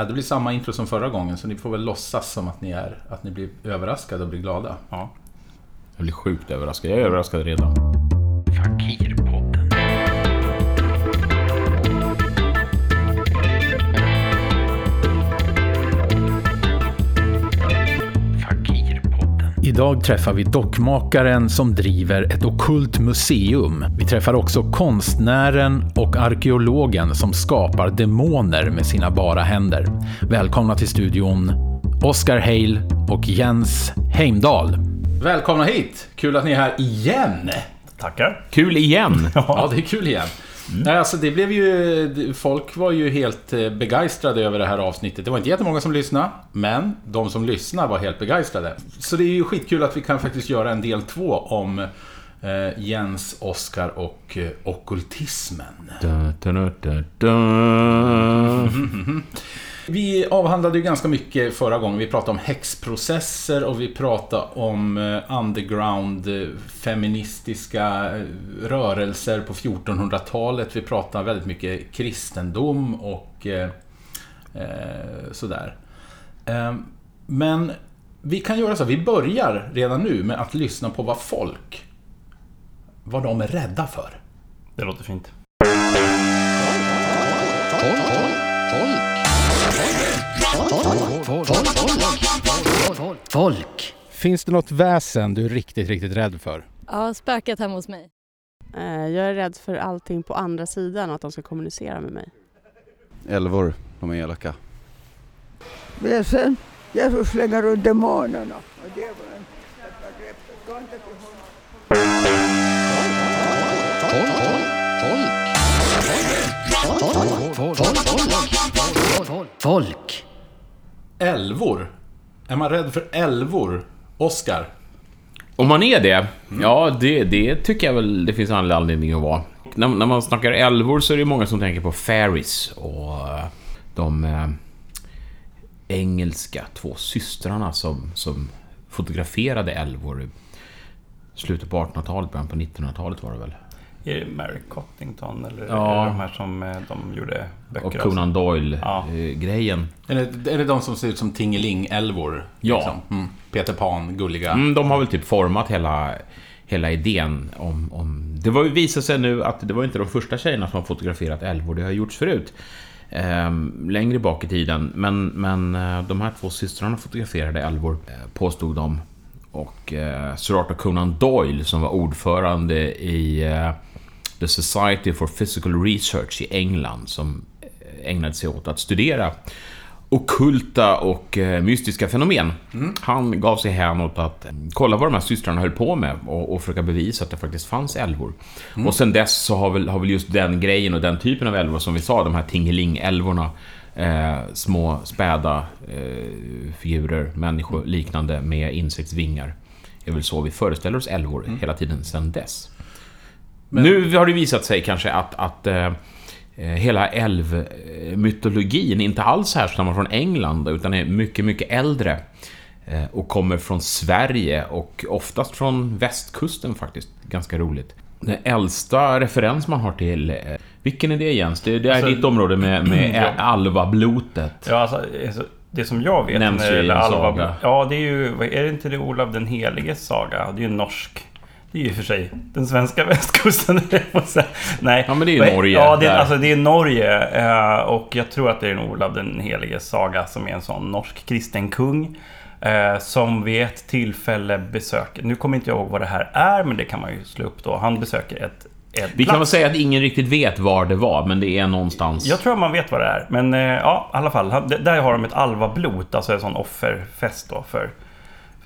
Ja, det blir samma intro som förra gången, så ni får väl låtsas som att ni, är, att ni blir överraskade och blir glada. Ja. Jag blir sjukt överraskad. Jag är överraskad redan. Fakirpodden. Idag träffar vi dockmakaren som driver ett okult museum. Vi träffar också konstnären och arkeologen som skapar demoner med sina bara händer. Välkomna till studion Oskar Heil och Jens Heimdal. Välkomna hit! Kul att ni är här igen! Tackar. Kul igen! Ja, det är kul igen. Nej, alltså det blev ju... Folk var ju helt eh, begeistrade över det här avsnittet. Det var inte jättemånga som lyssnade, men de som lyssnade var helt begeistrade. Så det är ju skitkul att vi kan faktiskt göra en del två om eh, Jens, Oskar och eh, okkultismen. Vi avhandlade ju ganska mycket förra gången. Vi pratade om häxprocesser och vi pratade om eh, underground eh, feministiska eh, rörelser på 1400-talet. Vi pratade väldigt mycket kristendom och eh, sådär. Eh, men vi kan göra så, vi börjar redan nu med att lyssna på vad folk, vad de är rädda för. Det låter fint. Folk. Finns det något väsen du är riktigt, riktigt rädd för? Ja, spökat hemma hos mig. Eh, Jag är rädd för allting på andra sidan och att de ska kommunicera med mig. Älvor, de är elaka. väsen. Jesus slänger ut demonerna. Och djävulen. Gå inte till honom. Folk. Älvor? Är man rädd för älvor? Oskar? Om man är det, ja det, det tycker jag väl det finns all anledning att vara. När, när man snackar älvor så är det många som tänker på fairies och eh, de eh, engelska två systrarna som, som fotograferade älvor i slutet på 1800-talet, början på 1900-talet var det väl. Är det Mary Cottington eller Ja. är det de här som eh, de gjorde böcker Och? Conan Ja. Doyle-grejen. Är det, är det de som ser ut som Tingeling-älvor? Ja. Liksom? Mm. Peter Pan, gulliga. Mm, de har väl typ format hela, hela idén om, om... Det var ju visat sig nu att det var inte de första tjejerna som har fotograferat älvor, det har gjorts förut. Ehm, längre bak i tiden. Men, men eh, de här två systrarna fotograferade älvor, eh, påstod de. Och eh, Sir Arthur Conan Doyle, som var ordförande i eh, The Society for Physical Research i England, som eh, ägnade sig åt att studera okulta och eh, mystiska fenomen. Han gav sig hän åt att eh, kolla vad de här systrarna höll på med och, och försöka bevisa att det faktiskt fanns älvor. Och sen dess så har väl, har väl just den grejen och den typen av älvor som vi sa, de här Tingeling-älvorna, eh, små späda eh, figurer, människoliknande med insektsvingar. är väl så vi föreställer oss älvor hela tiden sen dess. Nu har det visat sig kanske att, att eh, eh, hela älvmytologin inte alls härstammar från England utan är mycket, mycket äldre. eh, Och kommer från Sverige och oftast från västkusten faktiskt. Ganska roligt. Den äldsta referens man har till... eh, Vilken är det Jens? Det, det är Alltså- ditt område med, med Ja. alvablotet. Ja, alltså, alltså, det som jag vet Nämns ju i en Alva... saga. Ja, det är ju... Är det inte det Olav den heliges saga? Det är ju norsk. Det är ju för sig den svenska västkusten. Nej. Ja, men det är ju Norge, Ja, det är, alltså, det är Norge. eh, Och jag tror att det är en Olav den heliges saga som är en sån norsk kristen kung. eh, Som vid ett tillfälle besöker... Nu kommer inte jag ihåg vad det här är, men det kan man ju slå upp då. Han besöker ett... Vi kan väl säga att ingen riktigt vet var det var, men det är någonstans... Jag tror att man vet vad det är. Men eh, ja, i alla fall. Där har de ett alvablot, alltså en sån offerfest då för...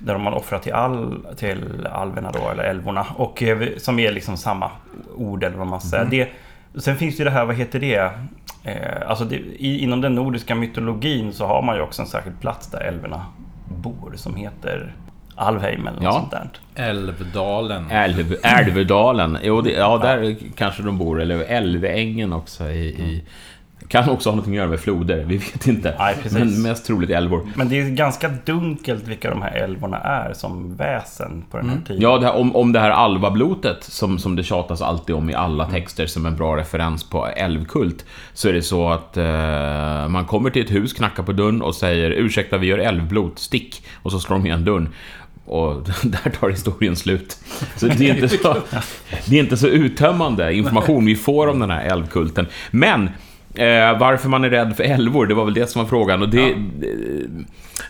Där man offrar till, all, till alverna då, eller älvorna. Och eh, som är liksom samma ord, eller vad man säger. Det, sen finns ju det här, vad heter det? Eh, alltså det, i, inom den nordiska mytologin så har man ju också en särskild plats där älvorna bor, som heter Alvheim eller något Ja. sånt där. Älvdalen. Älv, Älvdalen. Jo, det, ja, där kanske de bor. Eller Älvängen också i, i Kan också ha något att göra med floder, vi vet inte. Nej. Men mest troligt älvor. Men det är ganska dunkelt vilka de här älvorna är som väsen på den här tiden. Ja, det här, om, om det här alvablotet som, som det tjatas alltid om i alla texter som en bra referens på älvkult. Så är det så att eh, man kommer till ett hus, knackar på dörren och säger ursäkta vi gör älvblot, stick. Och så slår de igen dörren. Och där tar historien slut. Så det är inte så, det är inte så uttömmande information vi får om den här älvkulten. Men Eh, varför man är rädd för älvor, det var väl det som var frågan. Och det,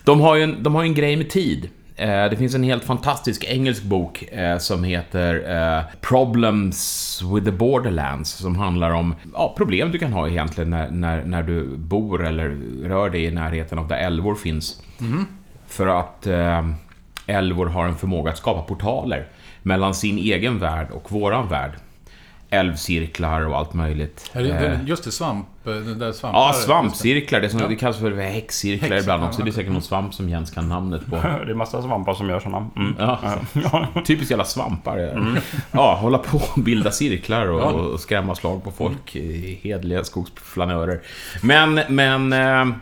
de, har ju en, de har en grej med tid. Eh, det finns en helt fantastisk engelsk bok eh, som heter eh, Problems with the Borderlands som handlar om ja, problem du kan ha egentligen när, när, när du bor eller rör dig i närheten av där älvor finns. För att eh, älvor har en förmåga att skapa portaler mellan sin egen värld och våran värld. Älvcirklar och allt möjligt. Eh, Just det, svamp. Det där svampar. Ja, svampcirklar. Det, som, Ja. det kallas för häxcirklar Häx- ibland också. Det är säkert någon svamp som Jens kan namnet på. Det är massa svampar som gör sådana. Mm. Ja. Ja. Typiskt jävla svampar. Ja, hålla på och bilda cirklar och, Ja. och skrämma slag på folk. i Hedliga skogsflanörer. Men, men... eh,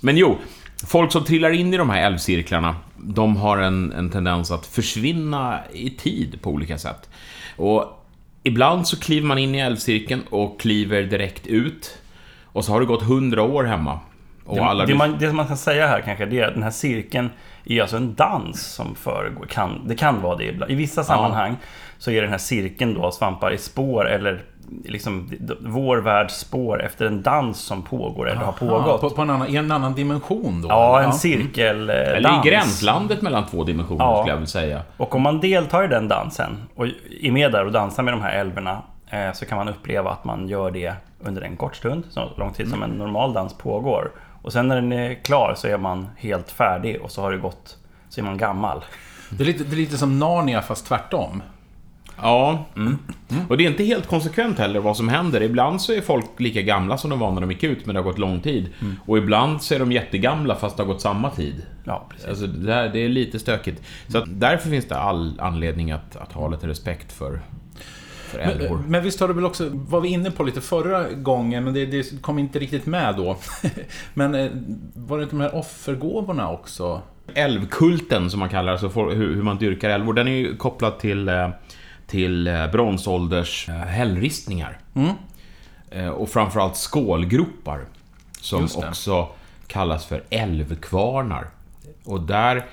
Men jo. Folk som trillar in i de här älvcirklarna, de har en, en tendens att försvinna i tid på olika sätt. Och ibland så kliver man in i älvcirkeln och kliver direkt ut. Och så har det gått hundra år hemma. Och Det, alla det, man, det man kan säga här kanske, det är att den här cirkeln är alltså en dans som föregår. Kan, det kan vara det ibland. I vissa sammanhang så är den här cirkeln då svampar i spår eller liksom vår världs spår efter en dans som pågår eller har Ja, pågått. på, på en, annan, I en annan dimension då? ja, en cirkeldans. Eller i gränslandet mellan två dimensioner, Ja. skulle jag vilja säga. Och om man deltar i den dansen och är med där och dansar med de här älvorna så kan man uppleva att man gör det under en kort stund, så lång tid som en normal dans pågår. Och sen när den är klar så är man helt färdig och så har det gått, så är man gammal. Det är, lite, det är lite som Narnia fast tvärtom. Ja. Och det är inte helt konsekvent heller vad som händer. Ibland så är folk lika gamla som de var när de gick ut, men det har gått lång tid. Och ibland så är de jättegamla fast det har gått samma tid. Ja, precis. Alltså, det, här, det är lite stökigt. Så att därför finns det all anledning att, att ha lite respekt för, för älvor. Men, men visst har du väl också, var vi inne på lite förra gången, men det, det kom inte riktigt med då. men eh, var det inte de här offergåvorna också? Älvkulten, som man kallar alltså hur, hur man dyrkar älvor, den är ju kopplad till, eh, till eh, bronsålders hällristningar. Mm. Och framförallt skålgropar. Som också kallas för älvkvarnar. Och där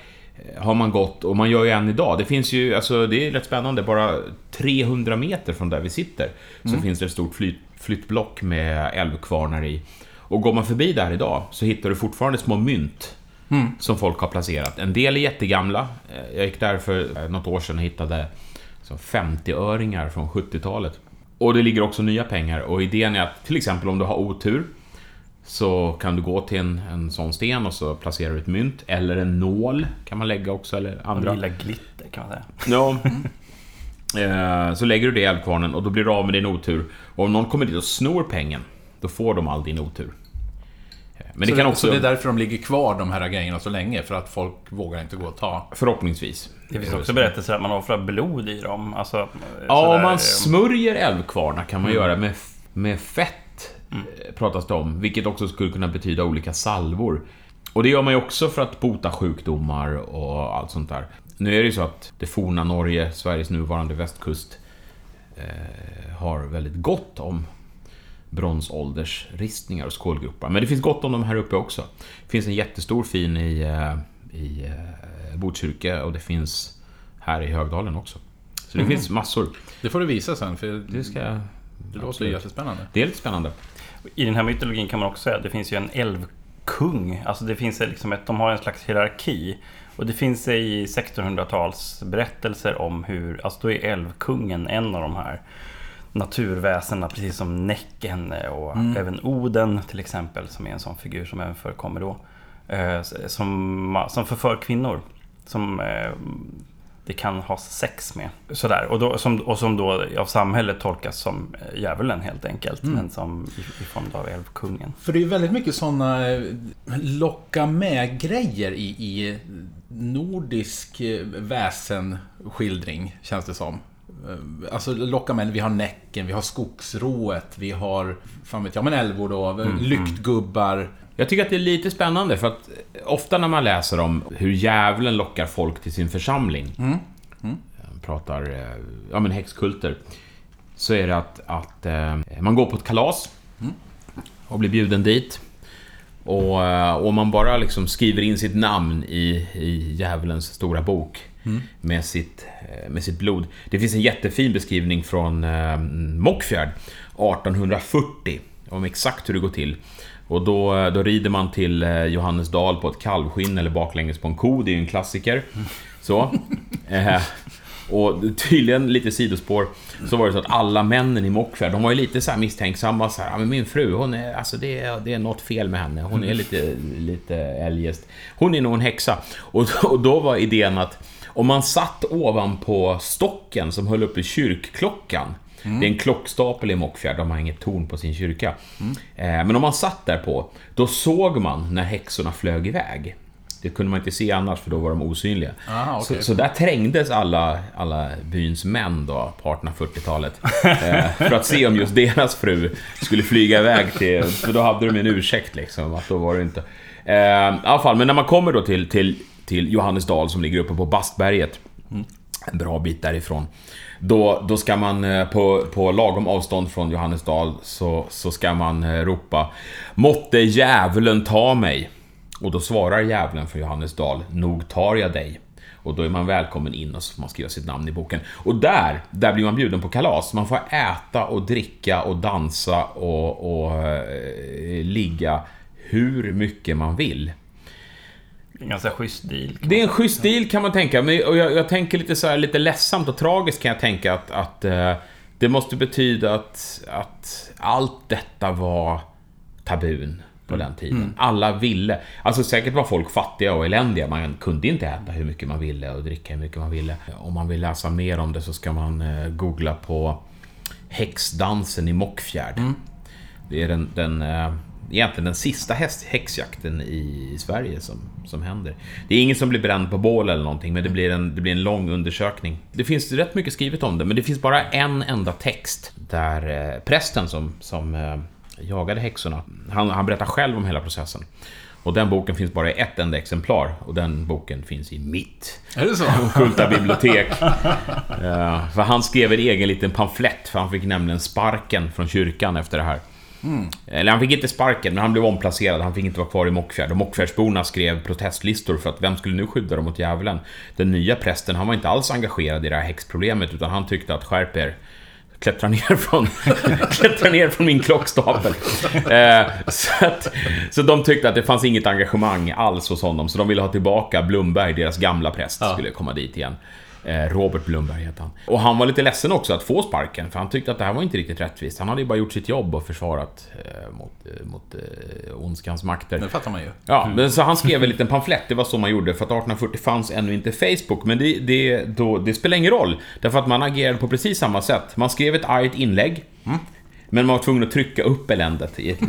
har man gått, och man gör ju än idag, det finns ju, alltså det är rätt spännande, bara 300 meter från där vi sitter så Mm. finns det ett stort flyt, flyttblock med älvkvarnar i. Och går man förbi där idag så hittar du fortfarande små mynt Mm. som folk har placerat. En del är jättegamla. Eh, Jag gick där för eh, något år sedan och hittade liksom 50-öringar från 70-talet. Och det ligger också nya pengar och idén är att till exempel om du har otur så kan du gå till en, en sån sten och så placerar du ett mynt. Eller en nål kan man lägga också, eller Man andra. gillar glitter kan man säga. Ja. Eh, Så lägger du det i älvkvarnen och då blir du av med din otur. Och om någon kommer dit och snor pengen, då får de all din otur. Eh, Men det så, kan också... så det är därför de ligger kvar, de här grejerna, så länge. För att folk vågar inte gå och ta. Förhoppningsvis. Det finns också berättelser att man offrar blod i dem. Alltså, Ja, sådär, om man eh, smörjer älvkvarnar kan man göra med, med fett, eh, pratas det om. Vilket också skulle kunna betyda olika salvor. Och det gör man ju också för att bota sjukdomar och allt sånt där. Nu är det ju så att det forna Norge, Sveriges nuvarande västkust, eh, har väldigt gott om bronsåldersristningar och skålgropar. Men det finns gott om dem här uppe också. Det finns en jättestor fin i, eh, i eh, Botkyrka och det finns här i Högdalen också. Så det finns massor. Det får du visa sen, för Det ska det låter jättespännande. Det är lite spännande. I den här mytologin kan man också säga att det finns ju en älvkung. Alltså det finns liksom ett, de har en slags hierarki. Och det finns i 1600-tals berättelser om hur, alltså då är älvkungen en av de här naturväsena, precis som Näcken och även Oden till exempel, som är en sån figur som även förekommer då. Eh, Som, som förför kvinnor. Som eh, det kan ha sex med. Sådär. Och, då, som, och som då av samhället tolkas som eh, djävulen helt enkelt. Men som i, i form av älvkungen. För det är ju väldigt mycket sådana locka med-grejer i, i nordisk eh, väsenskildring, känns det som. eh, alltså locka män. Vi har Näcken, vi har Skogsrået, vi har, fan vet jag, men älvor då, Mm, Lyktgubbar. Jag tycker att det är lite spännande för att ofta när man läser om hur djävulen lockar folk till sin församling. Mm. eh, Pratar, eh, ja men häxkulter. Så är det att, att eh, man går på ett kalas och blir bjuden dit. Och, och man bara liksom skriver in sitt namn i, i djävulens stora bok med, sitt, med sitt blod. Det finns en jättefin beskrivning från eh, Mockfjärd 1840 om exakt hur det går till. Och då, då rider man till eh, Johannesdal på ett kalvskinn eller baklänges på en ko, det är ju en klassiker. Så. Eh, och tydligen, lite sidospår, så var det så att alla männen i Mockfjärd, de var ju lite så här misstänksamma så här, "Ja, men min fru, hon är, alltså det är, det är något fel med henne. Hon är lite, lite eljest. Hon är nog en häxa. Och, och då var idén att om man satt ovanpå stocken som höll uppe kyrkklockan, det är en klockstapel i Mockfjärd, de har inget torn på sin kyrka. Eh, Men om man satt där på, då såg man när häxorna flög iväg. Det kunde man inte se annars för då var de osynliga. Aha, okej. så, så där trängdes alla, alla byns män då på 1840-talet. Eh, för att se om just deras fru skulle flyga iväg till... För då hade de en ursäkt liksom, att då var det inte... Eh, I alla fall, men när man kommer då till, till, till Johannesdal som ligger uppe på Bastberget. En bra bit därifrån. Då, då ska man eh, på, på lagom avstånd från Johannesdal så, så ska man eh, ropa Måtte djävulen ta mig. Och då svarar djävulen för Johannesdal Nog tar jag dig. Och då är man välkommen in och så får man skriva sitt namn i boken. Och där, där blir man bjuden på kalas. Man får äta och dricka och dansa och, och eh, ligga hur mycket man vill. En ganska schysst deal. Det är en schysst deal kan man tänka, men och jag, jag tänker lite så här, lite ledsamt och tragiskt kan jag tänka att, att eh, det måste betyda att, att allt detta var tabun på den tiden. Alla ville. Alltså säkert var folk fattiga och eländiga. Man kunde inte äta hur mycket man ville och dricka hur mycket man ville. Om man vill läsa mer om det så ska man eh, googla på häxdansen i Mockfjärd. Det är den, den eh, egentligen den sista häst, häxjakten i Sverige som, som händer. Det är ingen som blir bränd på bål eller någonting, men det blir, en, det blir en lång undersökning. Det finns rätt mycket skrivet om det, men det finns bara en enda text där eh, prästen som, som eh, jagade häxorna, han, han berättar själv om hela processen. Och den boken finns bara i ett enda exemplar och den boken finns i mitt Är det så? Kulta bibliotek. Eh, för han skrev en egen liten pamflett, för han fick nämligen sparken från kyrkan efter det här. Eller han fick inte sparken, men han blev omplacerad. Han fick inte vara kvar i Mockfjärd. Och Mockfjärdsborna skrev protestlistor för att vem skulle nu skydda dem mot djävulen? Den nya prästen, han var inte alls engagerad i det här häxproblemet, utan han tyckte att skärp er. Klättra ner från, klättra ner från min klockstapel. Eh, så, att, så de tyckte att det fanns inget engagemang alls hos honom, så de ville ha tillbaka Blomberg, deras gamla präst, skulle komma dit igen. Eh, Robert Blomberg heter han. Och han var lite ledsen också att få sparken, för han tyckte att det här var inte riktigt rättvist. Han hade ju bara gjort sitt jobb och försvarat eh, mot, eh, mot eh, ondskans makter. Det fattar man ju. Ja, men så han skrev en liten pamflett, det var så man gjorde. För att 1840 fanns ännu inte Facebook, men det, det, då, det spelar ingen roll. Därför att man agerade på precis samma sätt. Man skrev ett argt inlägg. Men man var tvungen att trycka upp eländet i ett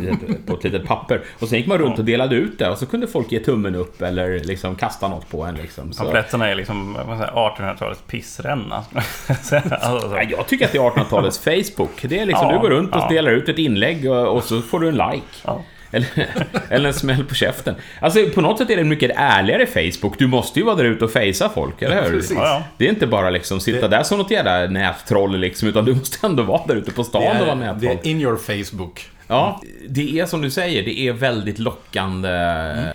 på ett litet papper. Och sen gick man runt och delade ut det och så kunde folk ge tummen upp eller liksom kasta något på en. Liksom. Så, är liksom vad man säger, 1800-talets pissränna. alltså, Ja, jag tycker att det är 1800-talets Facebook. Det är liksom, Ja, du går runt och ja. delar ut ett inlägg och, och så får du en like. Ja. Eller, eller en smäll på käften. Alltså på något sätt är det en mycket ärligare Facebook. Du måste ju vara där ute och fejsa folk, eller hur? precis. Ja, ja. Det är inte bara liksom sitta där som något jävla nättroll liksom, utan du måste ändå vara där ute på stan och vara det, är, det nättroll. är in your Facebook. Ja, det är som du säger, det är väldigt lockande.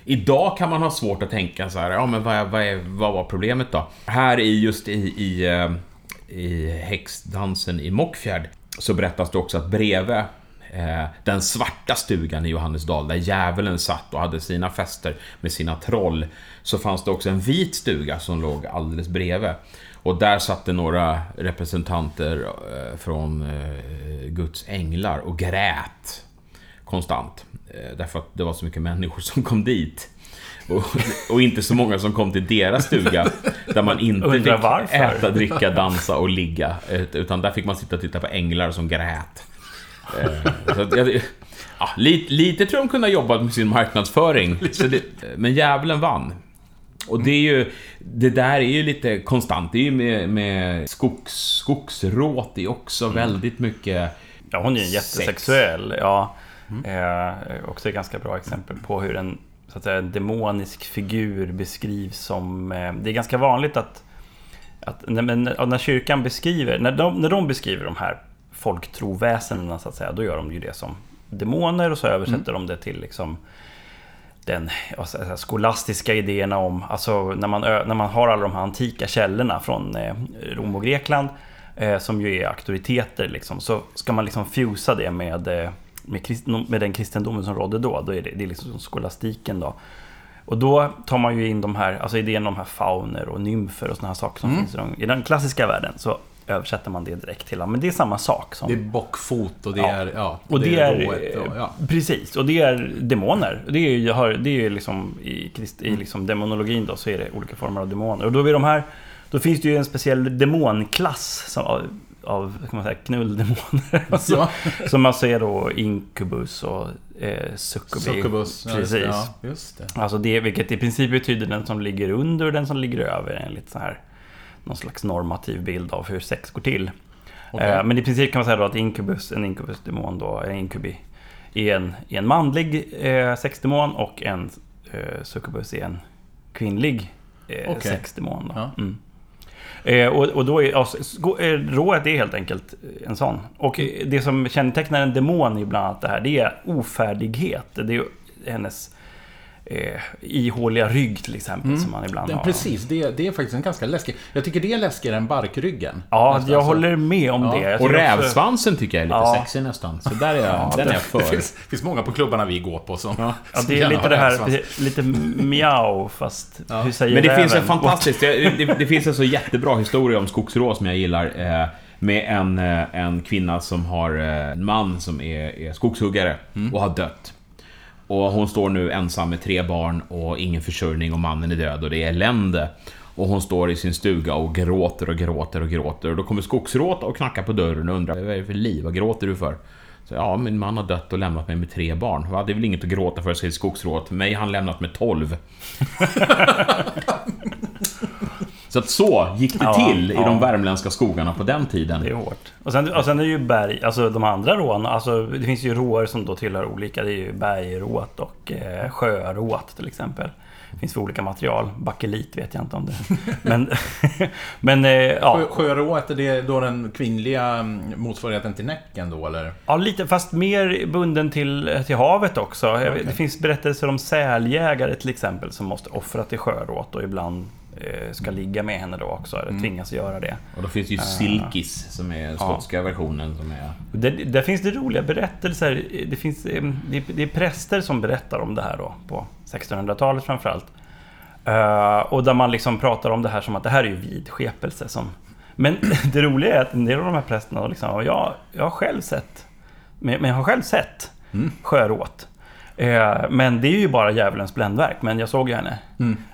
Idag kan man ha svårt att tänka så här, ja men vad, är, vad, är, vad var problemet då? Här i just i, i, eh, i häxdansen i Mockfjärd så berättas det också att bredvid eh, den svarta stugan i Johannesdal, där djävulen satt och hade sina fester med sina troll, så fanns det också en vit stuga som låg alldeles bredvid. Och där satt det några representanter eh, från eh, Guds änglar och grät konstant. Eh, Därför att det var så mycket människor som kom dit. Och, och inte så många som kom till deras stuga där man inte fick äta, dricka, dansa och ligga. Utan där fick man sitta och titta på änglar som grät. Eh, jag, ja, lite, lite tror jag de kunde ha jobbat med sin marknadsföring. Det, men djävulen vann. Och det är ju, det där är ju lite konstant. Det är ju med, med skogs, skogsråt, det är också väldigt mycket Ja, hon är ju Sex. jättesexuell. Ja. Eh, också ett ganska bra exempel på hur en så att säga, demonisk figur beskrivs som... Eh, det är ganska vanligt att, att när, men, när kyrkan beskriver, när de, när de beskriver de här folktroväsendena så att säga, då gör de ju det som demoner och så översätter de det till liksom den säga, skolastiska idéerna om, alltså när man, när man har alla de här antika källorna från eh, Rom och Grekland, eh, som ju är auktoriteter, liksom, så ska man liksom fusa det med, eh, med, krist- med den kristendomen som rådde då. då är det, det är liksom skolastiken då. Och då tar man ju in de här, alltså idén om de här fauner och nymfer och såna här saker som Mm. finns i, de, i den klassiska världen. Så översätter man det direkt till, men det är samma sak som... Det är bockfot och det Ja. är... Ja, Och det, är, rået och, ja. precis, och det är demoner. Det är ju, det är liksom i, krist, Mm. i liksom demonologin då, så är det olika former av demoner. Och då är de här, då finns det ju en speciell demonklass som, av, av kan man säga, knulldemoner. Alltså, Ja. Som alltså är då Incubus och eh. Succubus. Det. Precis. Ja, just det. Alltså det, vilket i princip betyder den som ligger under och den som ligger över. Enligt så här, någon slags normativ bild av hur sex går till. Okej. Eh, Men i princip kan man säga att Incubus, en Incubus-demon då, en Incubi, är en, är en manlig eh, sexdemon och en eh, Succubus är en kvinnlig eh, Okej. sexdemon. Då. Ja. Mm. Eh, och, och då är sko- eh, rået är helt enkelt en sån. Och eh, det som kännetecknar en demon i bland annat det här, det är ofärdighet. Det är ju hennes eh, ihåliga rygg till exempel, som man ibland Den, har. precis, det, det är faktiskt en ganska läskig. Jag tycker det är läskigare än barkryggen. Ja, Nästan jag så. håller med om Ja. det. Jag Och rävsvansen tycker jag är lite Ja. sexig nästan. Så där är jag, den är jag Det för. finns, finns många på klubbarna vi går på som... Ja, som det är lite det här, rävsvans. lite miau fast hur säger Men det finns en räven? fantastisk, det, det, det finns en så jättebra historia om skogsrå som jag gillar. Eh, med en, eh, en kvinna som har eh, en man som är, är skogshuggare och har dött. Och hon står nu ensam med tre barn och ingen försörjning och mannen är död och det är elände. Och hon står i sin stuga och gråter och gråter och gråter. Och då kommer skogsråta och knackar på dörren och undrar vad är det för liv? Vad gråter du för? Så, ja, min man har dött och lämnat mig med tre barn. Va, det är väl inget att gråta för, säger skogsråt. Mig har han lämnat med tolv. Så att så gick det Ja, till i ja. de värmländska skogarna på den tiden. Det är hårt. Och sen, och sen är det ju berg, alltså de andra rån, alltså det finns ju råar som då tillhör olika. Det är ju bergråt och eh, sjöråt till exempel. Det finns för olika material. Bakelit vet jag inte om det. Men, men eh, ja. Sjö- Sjörået, är det då den kvinnliga mm, motsvarigheten till Näcken då, eller? Ja, lite, fast mer bunden till, till havet också. Vet- Det finns berättelser om säljägare till exempel som måste offra till sjöråt och ibland ska ligga med henne då också, eller tvingas göra det. Och då finns ju Silkis som är skotska versionen som är... Där, där finns det roliga berättelser. Det, finns, eh, det, är- det är präster som berättar om det här då, på 1600-talet framförallt. Uh, och där man liksom pratar om det här som att det här är ju vidskepelse. Som... Men det roliga är att en del av de här prästerna, liksom, jag, jag har själv sett, men, jag har själv sett sjöråt. Eh, men det är ju bara djävulens bländverk, men jag såg ju henne.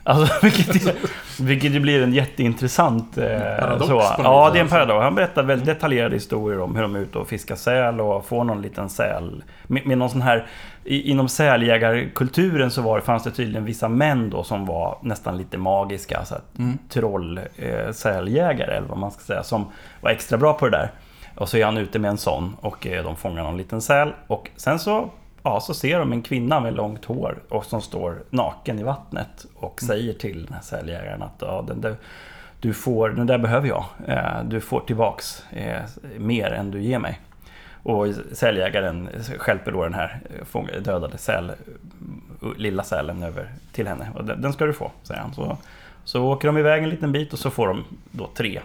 Alltså, vilket, vilket blir en jätteintressant... Eh, Paradox så. Ja, det är en paradox. Han berättar väldigt detaljerade historier om hur de är ute och fiskar säl och får någon liten säl. Med, med någon sån här... Inom säljägarkulturen så var fanns det tydligen vissa män då som var nästan lite magiska. Så att troll, eh, eller vad man ska säga. Som var extra bra på det där. Och så är han ute med en sån och de fångar någon liten säl. Och sen så, ja, så ser de en kvinna med långt hår och som står naken i vattnet och säger till den här säljägaren att ja, den där, du får, den där behöver jag. Eh, Du får tillbaks eh, mer än du ger mig. Och säljägaren stjälper då den här eh, dödade säl, lilla sälen över till henne. Och den, den ska du få, säger han. Så, så åker de iväg en liten bit och så får de då tre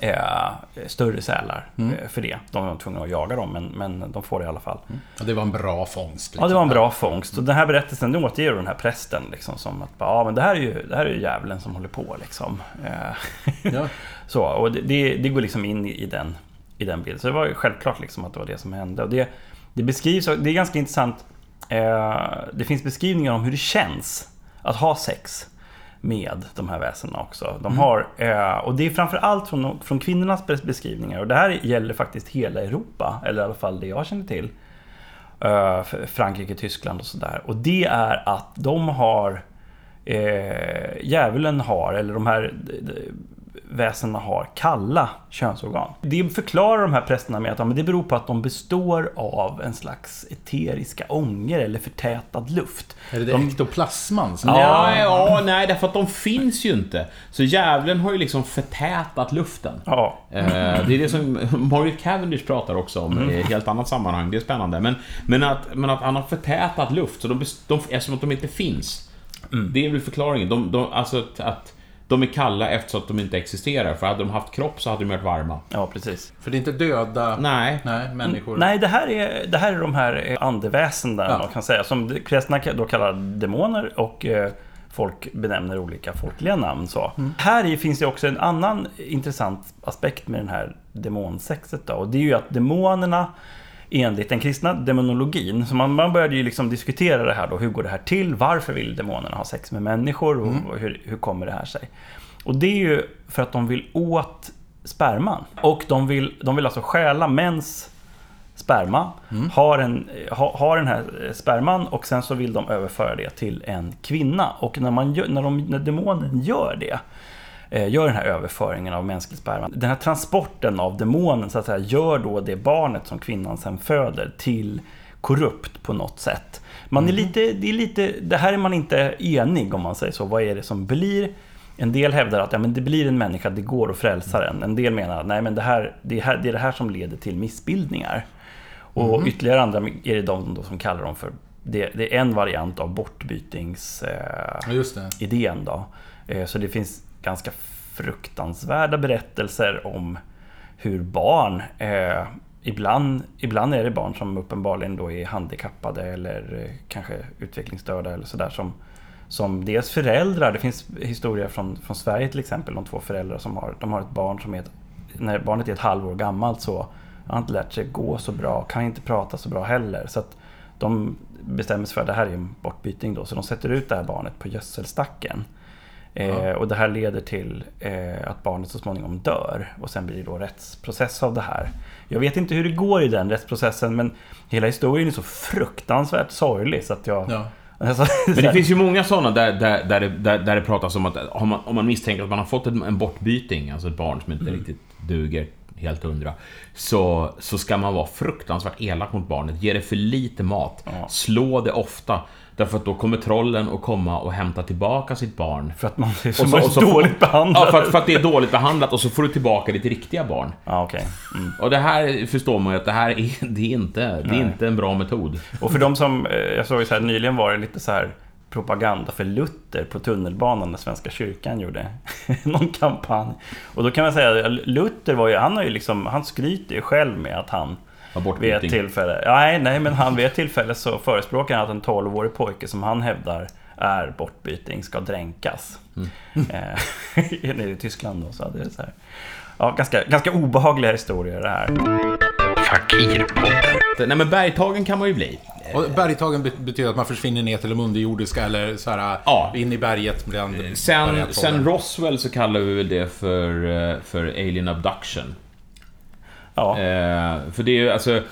eh, större sälar eh, för det. De var tvungna att jaga dem, men, men de får det i alla fall. Ja, det var en bra fångst. Ja, det var en liksom. bra fångst. Och den här berättelsen, den återger den här prästen liksom som att ja, men det här är ju, det här är ju djävulen som håller på liksom. Eh, Ja. Så, och det, det, det går liksom in i, i, den, i den bilden. Så det var ju självklart liksom att det var det som hände. Och det, det beskrivs, det är ganska intressant. Eh, det finns beskrivningar om hur det känns att ha sex med de här väsendena också. De har, eh, och det är framförallt från, från kvinnornas bes- beskrivningar. Och det här gäller faktiskt hela Europa, eller i alla fall det jag känner till. Eh, Frankrike, Tyskland och sådär. Och det är att de har eh, djävulen har, eller de här väsena har, kalla könsorgan. Det förklarar de här prästerna med att ja, men det beror på att de består av en slags eteriska ångor eller förtätad luft. Är det det De- ektoplasman som... Ja, ja, nej, därför att de finns ju inte. Så djävulen har ju liksom förtätat luften. Ja, Eh, det är det som Margaret Cavendish pratar också om i ett helt annat sammanhang. Det är spännande. Men, men, att, men att han har förtätat luft, så de, de, eftersom att de inte finns. Det är väl förklaringen. De, de, alltså att, att de är kalla eftersom att de inte existerar. För hade de haft kropp så hade de varit varma. ja precis. För det är inte döda Nej. nej, människor. Nej, det här är, det här är de här eh, andeväsen där Ja. man kan säga. Som prästerna då kallar demoner och eh, folk benämner olika folkliga namn. Så. Här i finns det också en annan intressant aspekt med den här demonsexet. Då, och det är ju att demonerna enligt den kristna demonologin, så man, man började ju liksom diskutera det här då, hur går det här till? Varför vill demonerna ha sex med människor? Och, och hur, hur kommer det här sig? Och det är ju för att de vill åt sperman. Och de vill, de vill alltså stjäla mäns sperma, har, en, ha, har den här sperman och sen så vill de överföra det till en kvinna. Och när, man gör, när, de, när demonen gör det, gör den här överföringen av mänsklig sperma, den här transporten av demonen så att säga, gör då det barnet som kvinnan sen föder till korrupt på något sätt. Man är lite, det, är lite, det här är man inte enig om man säger så. Vad är det som blir? En del hävdar att ja, men det blir en människa, det går att frälsa den. En del menar att nej, men det, här, det, är här, det är det här som leder till missbildningar. Och ytterligare andra är det de som kallar dem för... Det, det är en variant av bortbytingsidén. Eh, Ja, då. Eh, så det finns ganska fruktansvärda berättelser om hur barn... Eh, ibland, ibland är det barn som uppenbarligen då är handikappade eller eh, kanske utvecklingsstörda eller sådär som, som dels föräldrar, det finns historier från, från Sverige till exempel, de två föräldrar som har, de har ett barn som är ett, när barnet är ett halvår gammalt så har inte lärt sig gå så bra, kan inte prata så bra heller. Så att de bestämmer sig för att det här är en bortbyting då, så de sätter ut det här barnet på gödselstacken. Eh, och det här leder till eh, att barnet så småningom dör och sen blir det då rättsprocess av det här. Jag vet inte hur det går i den rättsprocessen men hela historien är så fruktansvärt sorglig så att jag... Ja. Alltså, Men det finns ju många sådana där, där, där, det, där, där det pratas om att om man, om man misstänker att man har fått en, en bortbyting, alltså ett barn som inte riktigt duger helt hundra, så, så ska man vara fruktansvärt elak mot barnet. Ge det för lite mat. Ja. Slå det ofta. Därför att då kommer trollen att komma och hämta tillbaka sitt barn. För att man är Och så, så- och så dåligt behandlad. Ja, för att, för att det är dåligt behandlat och så får du tillbaka ditt riktiga barn. Ja, okej. Mm. Och det här förstår man ju att det här är, det är, inte, det är Nej. inte en bra metod. Och för de som, eh, jag såg ju så här, nyligen var det lite så här propaganda för Luther på tunnelbanan när Svenska kyrkan gjorde någon kampanj. Och då kan man säga, Luther var ju, han har ju liksom, han skryter ju själv med att han vid ett tillfälle, nej, nej men han vid ett tillfälle så förespråkar han att en 12-årig pojke som han hävdar är bortbyting ska dränkas. Eh, nere i Tyskland då, så hade det så här. Ja, ganska, ganska obehagliga historier det här. Nej men bergtagen kan man ju bli. Och bergtagen be- betyder att man försvinner ner till de underjordiska eller så här, Ja. in i berget bland Sen, bergatoller. sen Roswell så kallar vi väl det för, eh, för alien abduction. Ja, Eh, för det är ju alltså... eh,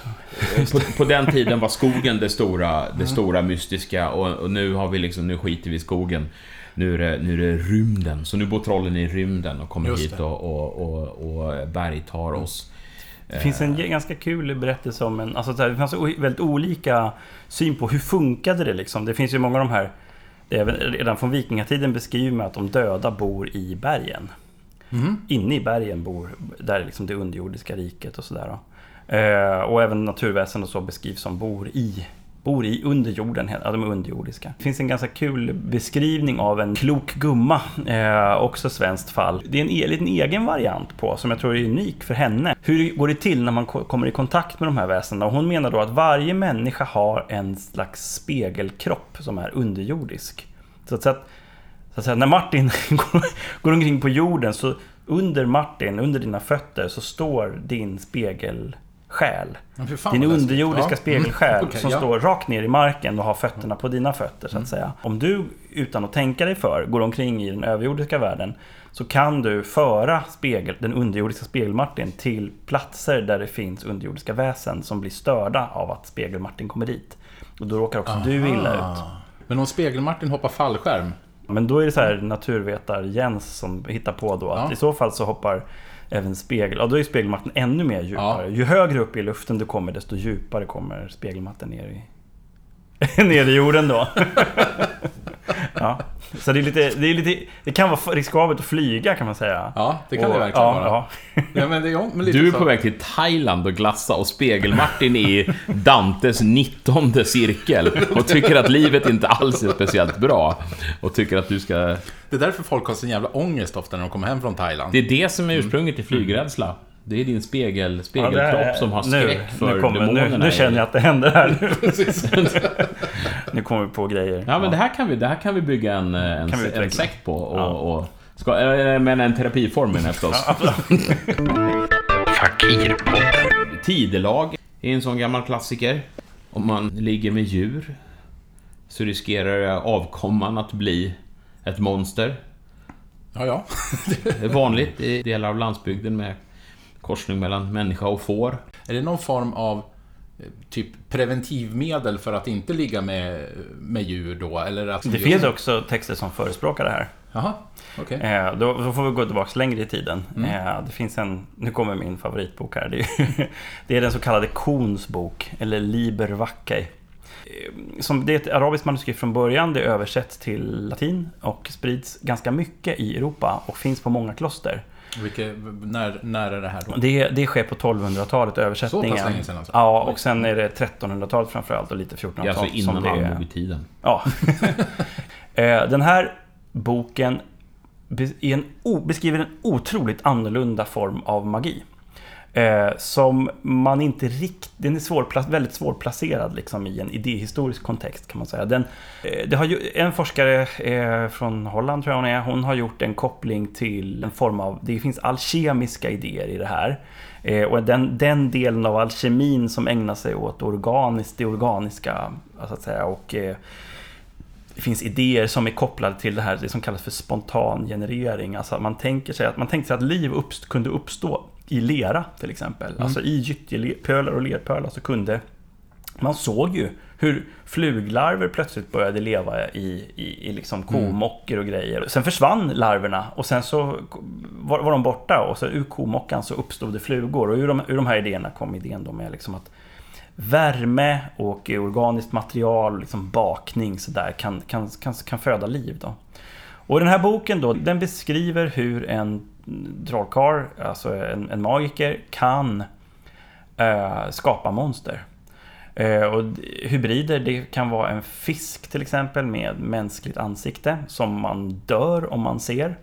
På, på den tiden var skogen det stora, Mm. det stora mystiska och, och nu har vi liksom, nu skiter vi i skogen. Nu är, det, nu är det rymden. Så nu bor trollen i rymden och kommer Just hit och, och, och, och bergtar oss. Det finns en ganska kul berättelse om en... Alltså det fanns väldigt olika syn på hur funkade det liksom. Det finns ju många av de här... Redan från vikingatiden beskriver man att de döda bor i bergen. Mm. Inne i bergen bor där liksom det underjordiska riket och sådär. Eh, och även naturväsen och så beskrivs som bor i Bor i underjorden, ja, de är underjordiska. Det finns en ganska kul beskrivning av en klok gumma, eh, också svenskt fall. Det är en e-, liten egen variant på, som jag tror är unik för henne. Hur går det till när man kommer i kontakt med de här väsendena? Hon menar då att varje människa har en slags spegelkropp som är underjordisk. Så att, så att, så att säga, när Martin går, går omkring på jorden så under Martin, under dina fötter, så står din spegelsjäl. Fan Din underjordiska Ja. spegelsjäl Mm, okej, som ja. står rakt ner i marken och har fötterna på dina fötter så att säga. Om du utan att tänka dig för går omkring i den överjordiska världen så kan du föra spegel, den underjordiska spegelmartin till platser där det finns underjordiska väsen som blir störda av att spegelmartin kommer dit. Och då råkar också du illa ut. Men om Spegel-Martin hoppar fallskärm, Men då är det så här naturvetar-Jens som hittar på då att Ja. i så fall så hoppar även spegel... Ja, då är spegelmatten ännu mer djupare. Ja. Ju högre upp i luften du kommer, desto djupare kommer spegelmatten ner i, ner i jorden då. ja. Så det är, lite, det är lite... Det kan vara riskabelt att flyga kan man säga. Ja, det kan Och- det verkligen ja, vara. Ja. Ja, men det är, men lite Du är så. på väg till Thailand och glassa och Spegel-Martin i Dantes 19 cirkel och tycker att livet inte alls är speciellt bra. Och tycker att du ska... Det är därför folk har sån jävla ångest ofta när de kommer hem från Thailand. Det är det som är ursprunget till flygrädsla. Det är din spegel, Ja, spegelkropp är- som har nu, skräck för nu, kommer, demonerna. nu, nu känner jag att det händer här nu. Nu kommer vi på grejer. Ja, men det här kan vi, det här kan vi bygga en, en, vi en utveckla. sekt på. Och, Ja. och, ska, äh, men en terapiform menar jag förstås. Tidelag är en sån gammal klassiker. Om man ligger med djur så riskerar avkomman att bli ett monster. Ja, ja. Det är vanligt i delar av landsbygden med korsning mellan människa och får. Är det någon form av eh, typ preventivmedel för att inte ligga med, med djur då? Eller att Det finns också texter som förespråkar det här. Jaha, okej. Eh, då, då får vi gå tillbaka längre i tiden. Mm. Eh, det finns en, nu kommer min favoritbok här. Det är, det är den så kallade Kons bok, eller Liber Vaccei. Eh, Som, det är ett arabiskt manuskript från början, det översätts till latin och sprids ganska mycket i Europa och finns på många kloster. Vilket, när, när är det här då? Det, det sker på 1200-talet, översättningen. Så pass länge sedan alltså? Ja, och sen är det 1300-talet framförallt och lite 1400-tal. Det är alltså innan det är. allmogetiden. Ja. Eh, Den här boken en beskriver en otroligt annorlunda form av magi. Eh, som man inte riktigt... Den är svår, väldigt svårplacerad liksom, i en idéhistorisk kontext kan man säga. Den, eh, det har ju, en forskare eh, från Holland tror jag hon är, hon har gjort en koppling till en form av... Det finns alkemiska idéer i det här. Eh, och den, den delen av alkemin som ägnar sig åt organiskt, det organiska, så att säga, och eh, det finns idéer som är kopplade till det här det som kallas för spontan generering. Alltså man tänker sig att, man tänkte sig att liv uppst- kunde uppstå i lera till exempel. Alltså i gyttjepölar och lerpölar så kunde man såg ju hur fluglarver plötsligt började leva i, i, i liksom komockor och grejer. Sen försvann larverna och sen så var, var de borta och så ur komockan så uppstod det flugor. Och ur de, ur de här idéerna kom idén då med liksom att värme och organiskt material, liksom bakning sådär, kan, kan, kan, kan föda liv. Då. Och den här boken då, den beskriver hur en trollkarl, alltså en, en magiker, kan eh, skapa monster. Eh, och hybrider, det kan vara en fisk till exempel med mänskligt ansikte som man dör om man ser.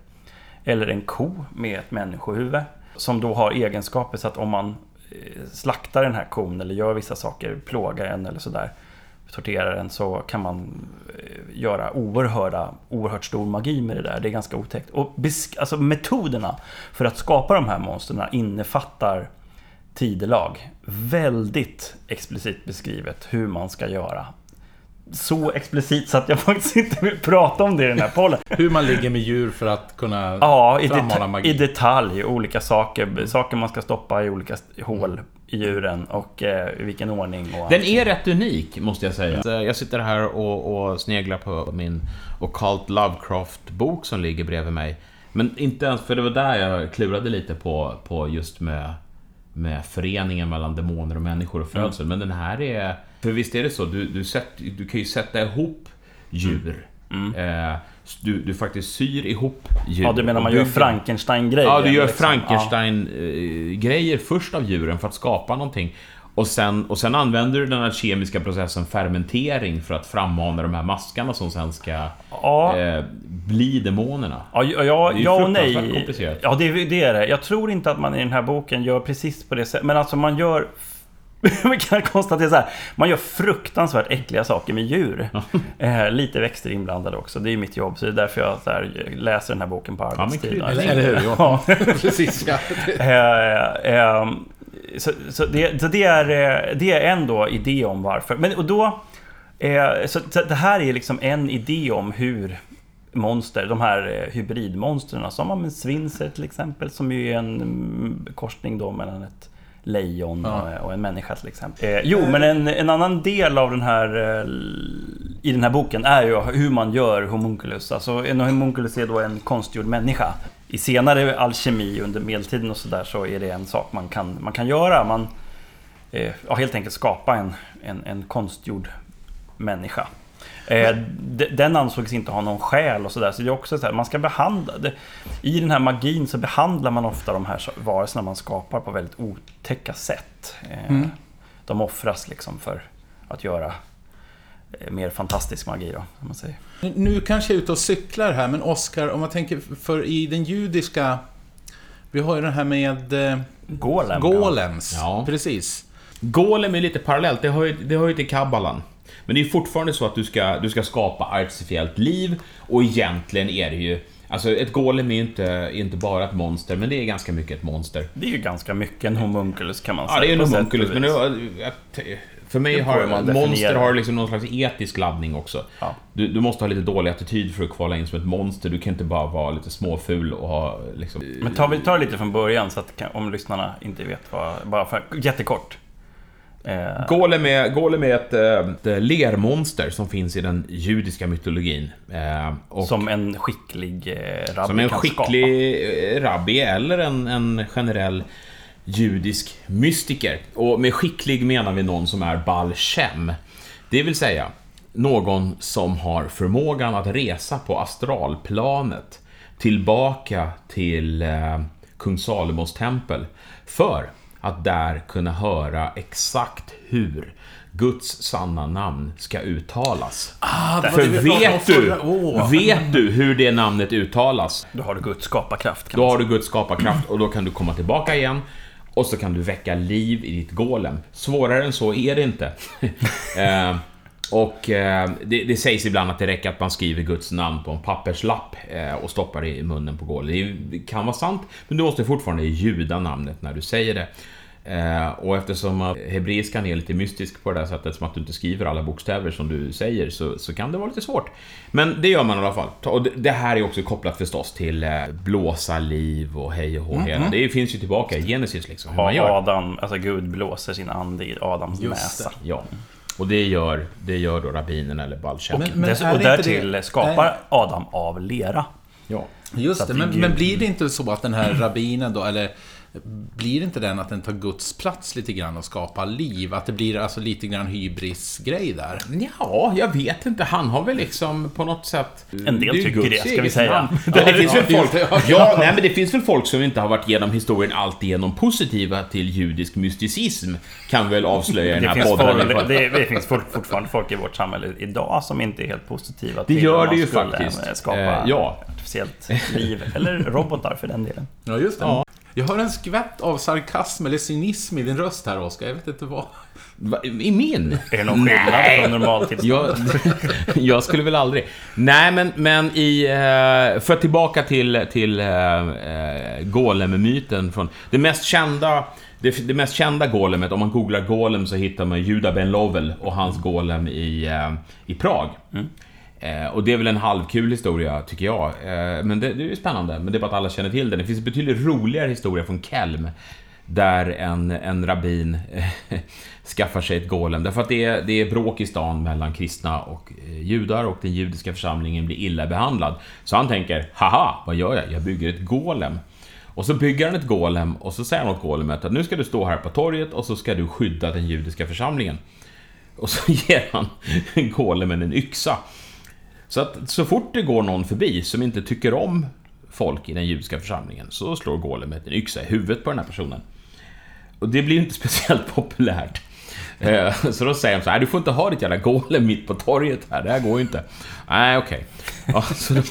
Eller en ko med ett människohuvud. Som då har egenskaper så att om man eh, slaktar den här kon eller gör vissa saker, plågar den eller sådär, torterar den så kan man eh, göra oerhörda, oerhört stor magi med det där. Det är ganska otäckt. Och besk- alltså metoderna för att skapa de här monstren innefattar tidelag. Väldigt explicit beskrivet hur man ska göra. Så explicit så att jag faktiskt inte vill prata om det i den här podden. Hur man ligger med djur för att kunna Ja, i, deta- magi. i detalj. Olika saker. Saker man ska stoppa i olika hål djuren och eh, i vilken ordning. Och Den är rätt unik, måste jag säga. Så Jag sitter här och, och sneglar på min Occult Lovecraft-bok som ligger bredvid mig. Men inte ens, för det var där jag klurade lite på, på just med, med föreningen mellan demoner och människor och födsel. Men den här är... För visst är det så, du, du, sätt, du kan ju sätta ihop djur. Eh, du, du faktiskt syr ihop djur. Ja, du menar man gör Frankenstein-grejer? Ja, du gör liksom. Frankenstein-grejer först av djuren för att skapa någonting. Och sen, och sen använder du den här kemiska processen fermentering för att frammana de här maskarna som sen ska Ja. eh, bli demonerna. Ja, ja, ja, Det är ja och nej. komplicerat. Ja, det, det är det. Jag tror inte att man i den här boken gör precis på det sättet. Men alltså man gör... Vi kan konstatera så här. Man gör fruktansvärt äckliga saker med djur. Eh, lite växter inblandade också. Det är mitt jobb. Så det är därför jag här, läser den här boken på arbetstid. kul. Eller, eller hur? Ja. Precis, ja. Eh, eh, så, så, det, så det, är, eh, det är en då idé om varför. Men, och då, eh, så, så det här är liksom en idé om hur monster, de här eh, hybridmonstren som har med svinser till exempel, som ju är en mm, korsning då mellan ett lejon Ja. och, en människa till exempel. Eh, jo, men en, en annan del av den här eh, i den här boken är ju hur man gör homunculus. Alltså en homunculus är då en konstgjord människa. I senare alkemi under medeltiden och sådär så är det en sak man kan, man kan göra. Man eh, ja, helt enkelt skapa en, en, en konstgjord människa. Eh, de- den ansågs inte ha någon själ och sådär. Så det är också så här, man ska behandla... Det, I den här magin så behandlar man ofta de här varelserna man skapar på väldigt otäcka sätt. Eh, Mm. De offras liksom för att göra eh, mer fantastisk magi då, om man säger. Nu- kanske jag är ute och cyklar här, men Oscar, om man tänker för i den judiska... Vi har ju det här med Golem. golems. Ja. Precis. Golem är lite parallellt, det hör ju, det hör ju till kabbalan. Men det är fortfarande så att du ska, du ska skapa artificiellt liv och egentligen är det ju... Alltså ett golem är ju inte, inte bara ett monster, men det är ganska mycket ett monster. Det är ju ganska mycket en homunculus kan man Ja, säga. det är en homunculus, men att- för mig har monster har liksom någon slags etisk laddning också. Ja. Du, du måste ha lite dålig attityd för att kvala in som ett monster. Du kan inte bara vara lite småful och ha liksom... Men tar vi tar lite från början så att om lyssnarna inte vet vad... Bara för, jättekort. Eh, Golem är, Golem är ett, eh, ett lermonster som finns i den judiska mytologin. Eh, som en skicklig eh, rabbi som en kan skicklig eh, rabbi eller en, en generell judisk mystiker. Och med skicklig menar vi någon som är Baal Shem. Det vill säga någon som har förmågan att resa på astralplanet tillbaka till eh, kung Salomos tempel för att där kunna höra exakt hur Guds sanna namn ska uttalas. Ah, För vet du, Åh. vet du hur det namnet uttalas? Då har du Guds skaparkraft. Då har du Guds skaparkraft och då kan du komma tillbaka igen och så kan du väcka liv i ditt golem. Svårare än så är det inte. eh, och eh, det, det sägs ibland att det räcker att man skriver Guds namn på en papperslapp eh, och stoppar det i munnen på är- det kan vara sant, men du måste fortfarande ljuda namnet när du säger det. Eh, och eftersom att hebreiskan är lite mystisk på det där sättet, som att du inte skriver alla bokstäver som du säger, så, så kan det vara lite svårt. Men det gör man i alla fall. Och det, det här är också kopplat förstås till eh, blåsa liv och hej och hå. hela. Det finns ju tillbaka i Genesis liksom, hur man gör. Adam, alltså Gud blåser sin ande i Adams Just näsa. Ja. Och det gör, det gör då rabbinen eller Balshem. Men- är och det därtill det- skapar Adam av lera. Ja. Just det, det är men, men blir det inte så att den här rabbinen då, eller blir det inte den att den tar Guds plats lite grann och skapar liv? Att det blir alltså lite grann hybris-grej där? Ja, jag vet inte. Han har väl liksom på något sätt... En del tycker Guds det, ska vi säga. Ja, Men det det- finns väl ja, folk... just det. Ja, nej men det finns väl folk som inte har varit genom historien alltigenom positiva till judisk mysticism. Kan vi väl avslöja i Det den här finns, podden. folk, det, det finns folk, fortfarande folk i vårt samhälle idag som inte är helt positiva Det till gör om det man ju skulle, faktiskt. eh, Skapa Eh, ja. artificiellt liv, eller robotar för den delen. Ja, just det. Ja. Jag hör en skvätt av sarkasm eller cynism i din röst här, Oskar. Jag vet inte vad. Va, I min? Är det någon skillnad från normaltillstånd? Jag, jag skulle väl aldrig... Nej, men, men i... Eh, för tillbaka till, till eh, Golem-myten från... Det mest kända... Det, det mest kända golemet, om man googlar golem så hittar man Judah Ben Lovell och hans golem i, i Prag. Eh, och det är väl en halvkul historia, tycker jag. Eh, men det, det är ju spännande, men det är bara att alla känner till den. Det finns en betydligt roligare historia från Kelm. Där en, en rabbin eh, skaffar sig ett golem. Därför att det är, det är bråk i stan mellan kristna och eh, judar och den judiska församlingen blir illa behandlad. Så han tänker, haha, vad gör jag? Jag bygger ett golem. Och så bygger han ett golem och så säger han åt golemet att nu ska du stå här på torget och så ska du skydda den judiska församlingen. Och så ger han golemen en yxa. Så att så fort det går någon förbi som inte tycker om folk i den judiska församlingen så slår golemet en yxa i huvudet på den här personen. Och det blir ju inte speciellt populärt. Eh, så då säger de så här, du får inte ha ditt jävla golem mitt på torget här, det här går ju inte. Nej, okej. Ja, så, då,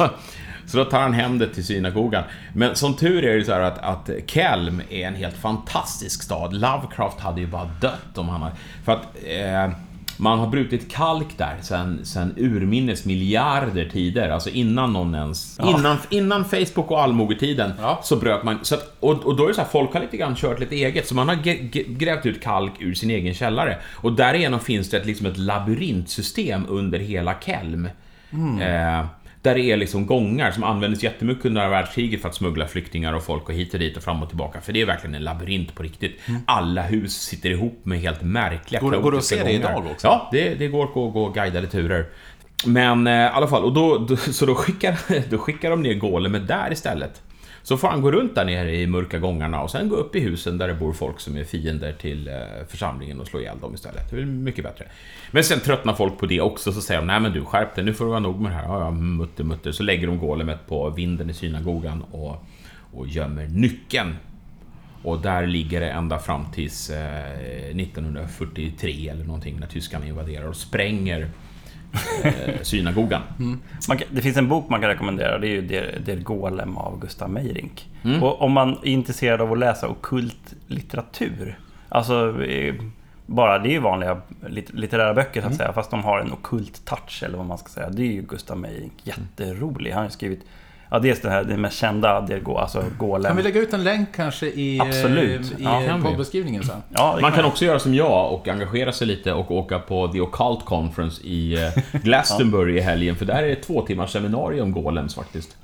så då tar han hem det till synagogan. Men som tur är det så här att, att Kelm är en helt fantastisk stad. Lovecraft hade ju bara dött om han hade... För att eh, man har brutit kalk där sen, sen urminnes miljarder tider, alltså innan någon ens... Innan, innan Facebook och allmogetiden Ja. så bröt man... Så att, och, och då är det så här, folk har lite grann kört lite eget, så man har grävt ut kalk ur sin egen källare. Och därigenom finns det ett, liksom ett labyrintsystem under hela Kelm. Eh, där det är liksom gångar som användes jättemycket under världskriget för att smuggla flyktingar och folk och hit och dit och fram och tillbaka. För det är verkligen en labyrint på riktigt. Alla hus sitter ihop med helt märkliga Går det- går det att se det gångar. idag också? Ja, det, det går att gå, gå guidade turer. Men eh, i alla fall, och då, då, så då skickar, då skickar de ner golemet där istället. Så får han gå runt där nere i mörka gångarna och sen gå upp i husen där det bor folk som är fiender till eh, församlingen och slå ihjäl dem istället. Det är mycket bättre. Men sen tröttnar folk på det också, så säger de nej men du skärp dig, nu får det vara nog med det här. Ja, ja, mutter, mutter. Så lägger de golemet på vinden i synagogan och, och gömmer nyckeln. Och där ligger det ända fram tills eh, 1943 eller någonting när tyskarna invaderar och spränger eh, synagogan. Man kan, det finns en bok man kan rekommendera, det är ju Der, Der Golem av Gustav Meyrink. Mm. Och om man är intresserad av att läsa okult litteratur, alltså eh, bara det är ju vanliga lit, litterära böcker Mm. så att säga, fast de har en okult touch eller vad man ska säga. Det är ju Gustav Meyrink, jätterolig. Han har skrivit, ja dels det här, det mest kända, Der Go, alltså Golem. Kan vi lägga ut en länk kanske i, eh, Absolut. i Ja, kan vi. poddbeskrivningen sen? Ja, det Man kan jag. också göra som jag och engagera sig lite och åka på The Occult Conference i eh, Glastonbury i helgen, för där är det två timmars seminarium om golems faktiskt.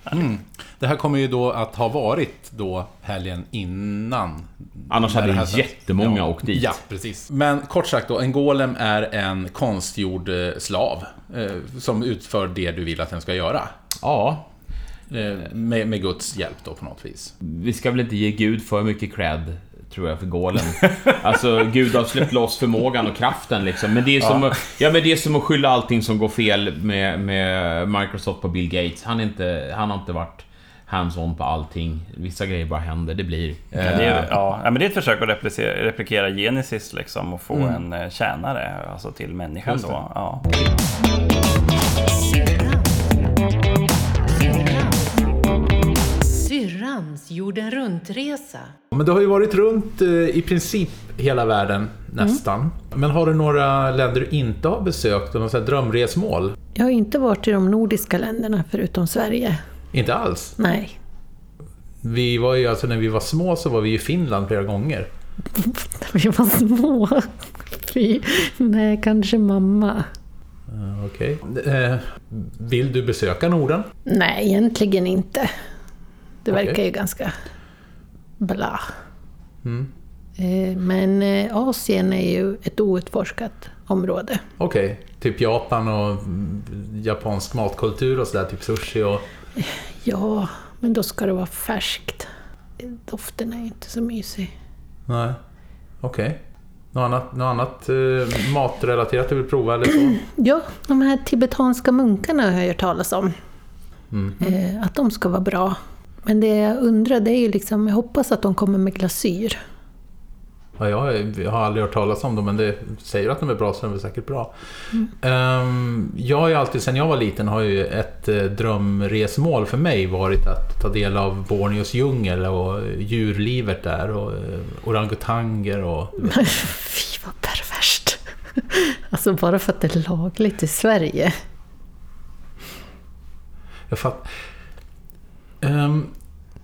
Det här kommer ju då att ha varit då helgen innan. Annars hade det här ju jättemånga ja. åkt dit. Ja, precis. Men kort sagt då, en golem är en konstgjord eh, slav. Eh, som utför det du vill att den ska göra. Ja, med, med Guds hjälp då på något vis. vi ska väl inte ge Gud för mycket cred, tror jag, för golem. Alltså, Gud har släppt loss förmågan och kraften liksom. Men det är som, att, ja, men det är som att skylla allting som går fel med, med Microsoft på Bill Gates. Han, inte, han har inte varit hands-on på allting. Vissa grejer bara händer, det blir. Ja, det är, Eh, ja, ja, men det är ett försök att replicera, replikera Genesis liksom och få Mm. en eh, tjänare alltså till människan då. Ja. Syrrans jorden runt-resa. Men du har ju varit runt eh, i princip hela världen, nästan. Men har du några länder du inte har besökt? och Några drömresmål? Jag har inte varit i de nordiska länderna förutom Sverige. Inte alls. Nej. Vi var ju, alltså när vi var små så var vi i Finland flera gånger. Vi var små. Fy. Nej, kanske mamma. Okej. Eh, vill du besöka Norden? Nej, egentligen inte. Det Okej. verkar ju ganska bla. Mm. Eh, Men eh, Asien är ju ett outforskat område. Okej, typ Japan och mm, japansk matkultur och sådär, typ sushi och... Ja, men då ska det vara färskt. Doften är ju inte så mysig. Nej, okej. Något annat, något annat eh, matrelaterat du vill prova eller så? Ja, de här tibetanska munkarna har jag hört talas om. Mm. Eh, Att de ska vara bra. Men det jag undrar, det är ju liksom, jag hoppas att de kommer med glasyr. Ja, jag, har- aldrig hört talas om dem, men det säger att de är bra så är de väl säkert bra. Ehm, jag har ju alltid, sen jag var liten, har ju ett eh, drömresmål för mig varit att ta del av Borneos djungel och djurlivet där och eh, orangutanger och... Fy vad perverst! Alltså bara för att det är lagligt i Sverige. Jag fatt... Ehm,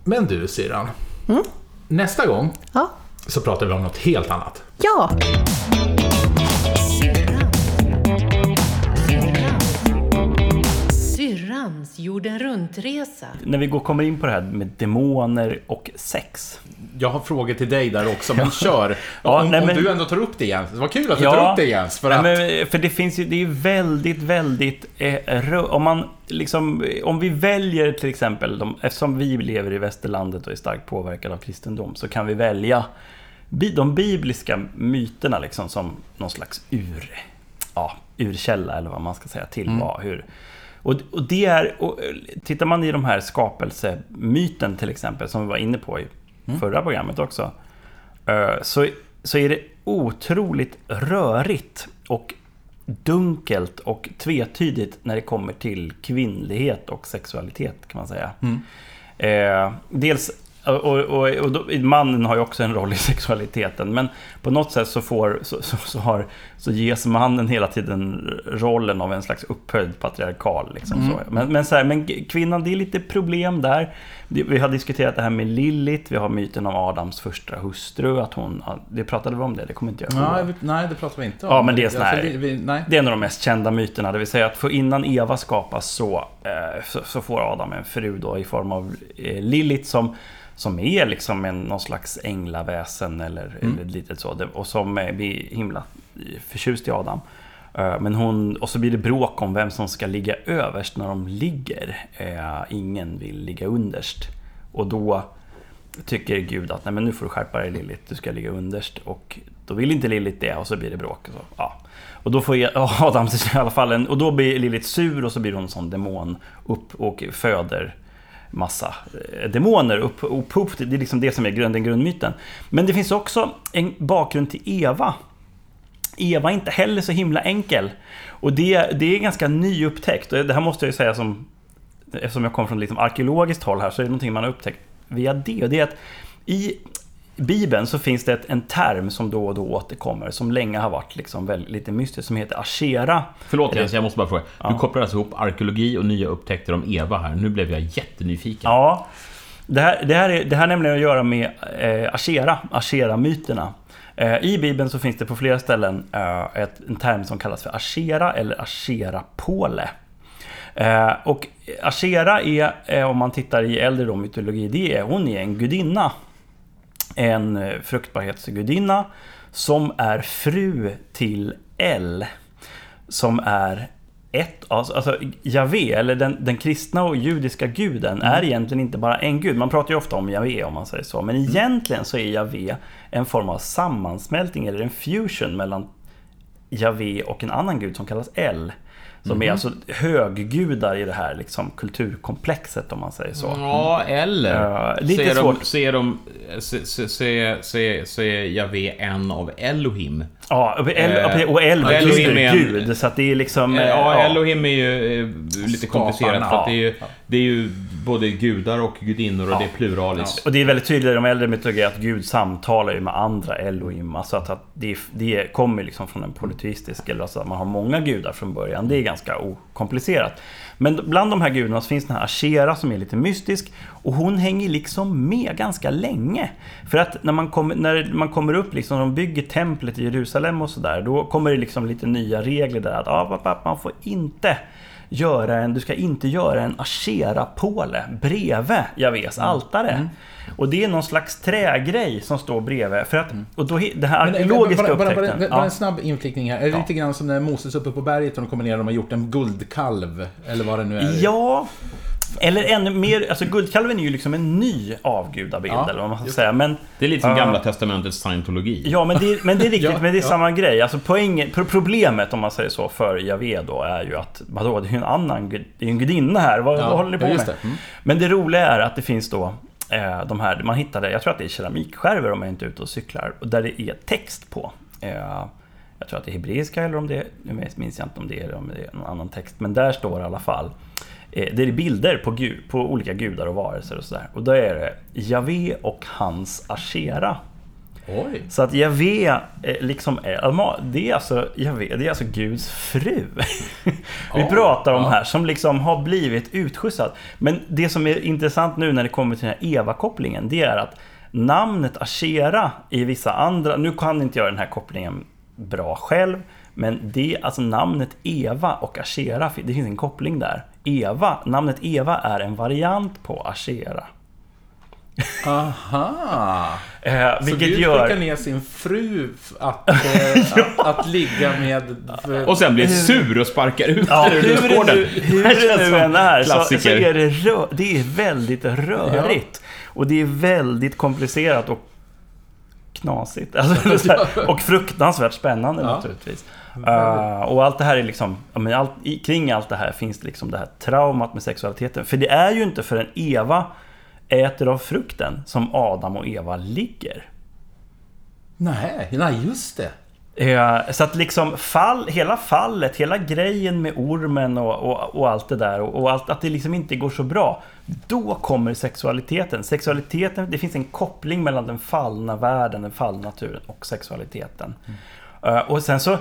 men du syrran. Mm. Nästa gång Ja. så pratar vi om något helt annat. Ja! Syrrans jorden runt-resa. När vi går, kommer in på det här med demoner och sex. Jag har frågor till dig där också, men kör. Ja, om nej, om men- du ändå tar upp det igen. Var kul att du tar upp det igen. För att... Nej, för det finns ju, det är ju väldigt, väldigt... Eh, om man liksom, om vi väljer till exempel, de, eftersom vi lever i västerlandet och är starkt påverkade av kristendom, så kan vi välja de bibliska myterna liksom som någon slags ur, ja, urkälla, eller vad man ska säga, till Mm. vad, hur. Och, och det är, och, eh, tittar man i de här skapelsemyten till exempel, som vi var inne på i Mm. förra programmet också, eh, så, så är det otroligt rörigt och dunkelt och tvetydigt när det kommer till kvinnlighet och sexualitet kan man säga. Mm. Eh, dels, och, och, och då, mannen har ju också en roll i sexualiteten, men på något sätt så, får, så, så, så, har, så ges mannen hela tiden rollen av en slags upphöjd patriarkal. Liksom, Mm. Men, men, så här, men kvinnan, det är lite problem där. Vi har diskuterat det här med Lilith, vi har myten om Adams första hustru, att hon, det pratade vi om det, det kommer inte jag ihåg. Nej, nej, det pratar vi inte om. Ja, men det är sån här- Alltså, vi- nej. Det är en av de mest kända myterna, det vill säga att för innan Eva skapas så, eh, så, så får Adam en fru då i form av eh, Lilith som, som är liksom en, någon slags änglaväsen eller, Mm. eller litet så. Och som blir himla förtjust i Adam. Eh, men hon, och så blir det bråk om vem som ska ligga överst när de ligger. Eh, ingen vill ligga underst. Och då tycker Gud att Nej, men nu får du skärpa dig Lilith, du ska ligga underst. Och då vill inte Lilith det och så blir det bråk. Och, så, ja. och då får e- Adam i alla fall en, och då blir Lilith sur och så blir hon en sån demon upp och föder massa eh, demoner upp, upp, upp. Det är liksom det som är grund, den grundmyten. Men det finns också en bakgrund till Eva. Eva är inte heller så himla enkel. Och det, det är ganska nyupptäckt. Och det här måste jag ju säga som... Eftersom jag kommer från liksom arkeologiskt håll här så är det någonting man har upptäckt via det. Och det är att i Bibeln så finns det en term som då och då återkommer som länge har varit liksom väldigt, lite mystisk som heter Ashera. Förlåt Jens, jag måste bara fråga. Du kopplar alltså ihop arkeologi och nya upptäckter om Eva här. Nu blev jag jättenyfiken. Ja. Det här, det här, är, det här nämligen att göra med eh, Ashera, Ashera-myterna. Eh, I Bibeln så finns det på flera ställen eh, en term som kallas för Ashera eller asherapåle. Eh, och Ashera är, om man tittar i äldre då, mytologi, det är, hon är en gudinna. En fruktbarhetsgudinna som är fru till El. Som är ett, alltså, alltså Javé, eller den, den kristna och judiska guden, är egentligen inte bara en gud. Man pratar ju ofta om Javé om man säger så. Men egentligen så är Javé en form av sammansmältning eller en fusion mellan Javé och en annan gud som kallas El. Som Mhm. är alltså höggudar i det här liksom, kulturkomplexet om man säger så. Ja, eller Ja, så, lite är de, svårt. är de... Är- så är Javé en av Elohim. Ja, och El, Eh, och El och Elohim betyder gud, så att det är liksom... Eh, eh, Ja, Elohim är ju lite komplicerat för att det är, ju, ja. det är ju både gudar och gudinnor och Ja. det är pluralis. Och det är väldigt tydligt i de äldre mytologier att Gud samtalar ju med andra Elohim. Alltså att, att det, det kommer liksom från en polyteistisk, eller alltså att man har många gudar från början. Det är ganska okomplicerat. Men bland de här gudarna finns den här Ashera som är lite mystisk. Och hon hänger liksom med ganska länge. För att när man kommer, när man kommer upp, liksom, de bygger templet i Jerusalem och sådär. Då kommer det liksom lite nya regler där. Att ah, man får inte göra en, du ska inte göra en Ashera-påle bredvid Javes altare. Och det är någon slags trägrej som står bredvid. För att, och då, det här Men, eh, arkeologiska bara, bara, bara, upptäckten. bara, bara ja. en snabb inflikning här. Är det lite grann som när Moses uppe på berget och de kommer ner och de har gjort en guldkalv? Eller vad det nu är. Ja, eller ännu mer, alltså guldkalven är ju liksom en ny avgudabild Ja, eller vad man ska säga. Men, Det är lite som Ja. Gamla Testamentets scientologi. ja, men det, men det är riktigt, Ja, men det är ja. samma grej. Alltså poängen, pro- problemet om man säger så för Javé då är ju att, vadå, det är ju en annan, gud- det är en gudinna här, vad, vad håller ni på ja, just med? det. Mm. Men det roliga är att det finns då eh, de här, man hittade, jag tror att det är keramikskärvor om jag inte är ute och cyklar, där det är text på. Eh, jag tror att det är hebreiska eller om det är, nu minns jag inte om det är, eller om det är någon annan text, men där står i alla fall eh, det är bilder på, gud, på olika gudar och varelser och sådär. Och då är det Javé och hans Ashera. Oj. Så att Javé eh, liksom är, det är alltså, Javé, det är alltså Guds fru. Vi Ja, pratar om ja. här, som liksom har blivit utskjutsad. Men det som är intressant nu när det kommer till den här Eva-kopplingen, det är att namnet Ashera i vissa andra, nu kan inte jag den här kopplingen bra själv, men det, alltså namnet Eva och Ashera, det finns en koppling där. Eva, namnet Eva är en variant på Ashera. Aha! Eh, Så vilket Gud gör... skickar ner sin fru att, eh, att, att ligga med... Och sen blir sur och sparkar ut Ja, ur hur det nu, hur det nu än är så, så är det, rö, det är väldigt rörigt. Och det är väldigt komplicerat och knasigt. Alltså, så och fruktansvärt spännande Ja. naturligtvis. Uh, och allt det här är liksom, ja, men allt, i, kring allt det här finns det liksom det här traumat med sexualiteten. För det är ju inte förrän Eva äter av frukten som Adam och Eva ligger. Nej, nej just det. Så att liksom fall, hela fallet, hela grejen med ormen och, och, och allt det där och, och allt, att det liksom inte går så bra. Då kommer sexualiteten. Sexualiteten, det finns en koppling mellan den fallna världen, den fallna naturen och sexualiteten. Eh, Och sen så,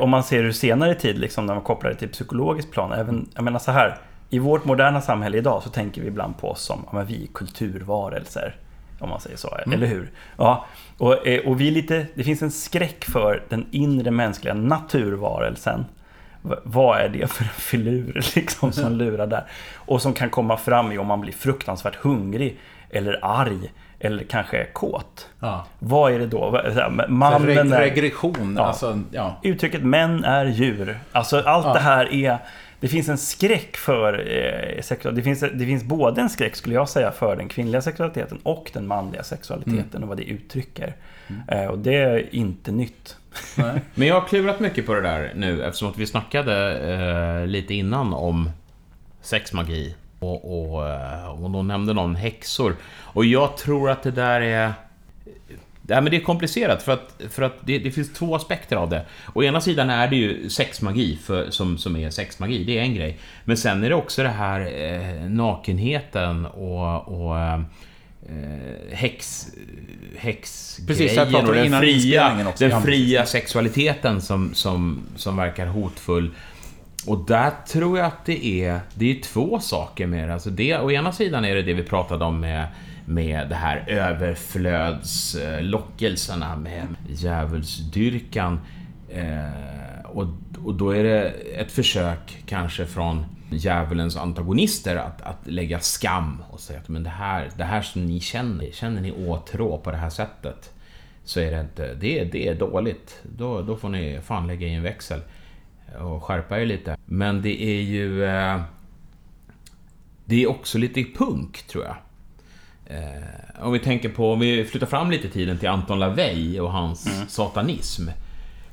om man ser ur senare tid, liksom när man kopplar det till psykologiskt plan, även, jag menar så här, i vårt moderna samhälle idag så tänker vi ibland på oss som, ja vi är kulturvarelser. Om man säger så, eller hur? Ja, och, eh, och vi lite, det finns en skräck för den inre mänskliga naturvarelsen. Vad är det för en filur liksom, som lurar där? Och som kan komma fram i om man blir fruktansvärt hungrig. eller arg eller kanske kåt. Ja. Vad är det då? Här, Reg- är... regression, Ja. alltså, ja. Uttrycket män är djur. Alltså allt det här är... Det finns en skräck för eh, sexualitet. Det finns, det finns både en skräck, skulle jag säga, för den kvinnliga sexualiteten och den manliga sexualiteten Mm. och vad det uttrycker. Eh, och det är inte nytt. Nej. Men jag har klurat mycket på det där nu eftersom att vi snackade eh, lite innan om sexmagi. Och, och, eh, och då nämnde någon häxor. Och jag tror att det där är... Ja, men det är komplicerat för att, för att det, det finns två aspekter av det. Å ena sidan är det ju sexmagi för, som, som är sexmagi, det är en grej. Men sen är det också det här eh, nakenheten och, och eh, häx, häxgrejen och den fria, den fria sexualiteten som, som, som verkar hotfull. Och där tror jag att det är, det är två saker med det. Alltså det. Å ena sidan är det det vi pratade om med, med det här överflödslockelserna med djävulsdyrkan. Eh, och, och då är det ett försök kanske från djävulens antagonister att, att lägga skam och säga att men det här, det här som ni känner, känner ni åtrå på det här sättet så är det inte, det, är- det är dåligt. Då, då får ni fan lägga i en växel och skärpa er lite. Men det är ju... Eh, det är också lite punk, tror jag. Eh, om vi tänker på, om vi flyttar fram lite tiden till Anton LaVey och hans satanism.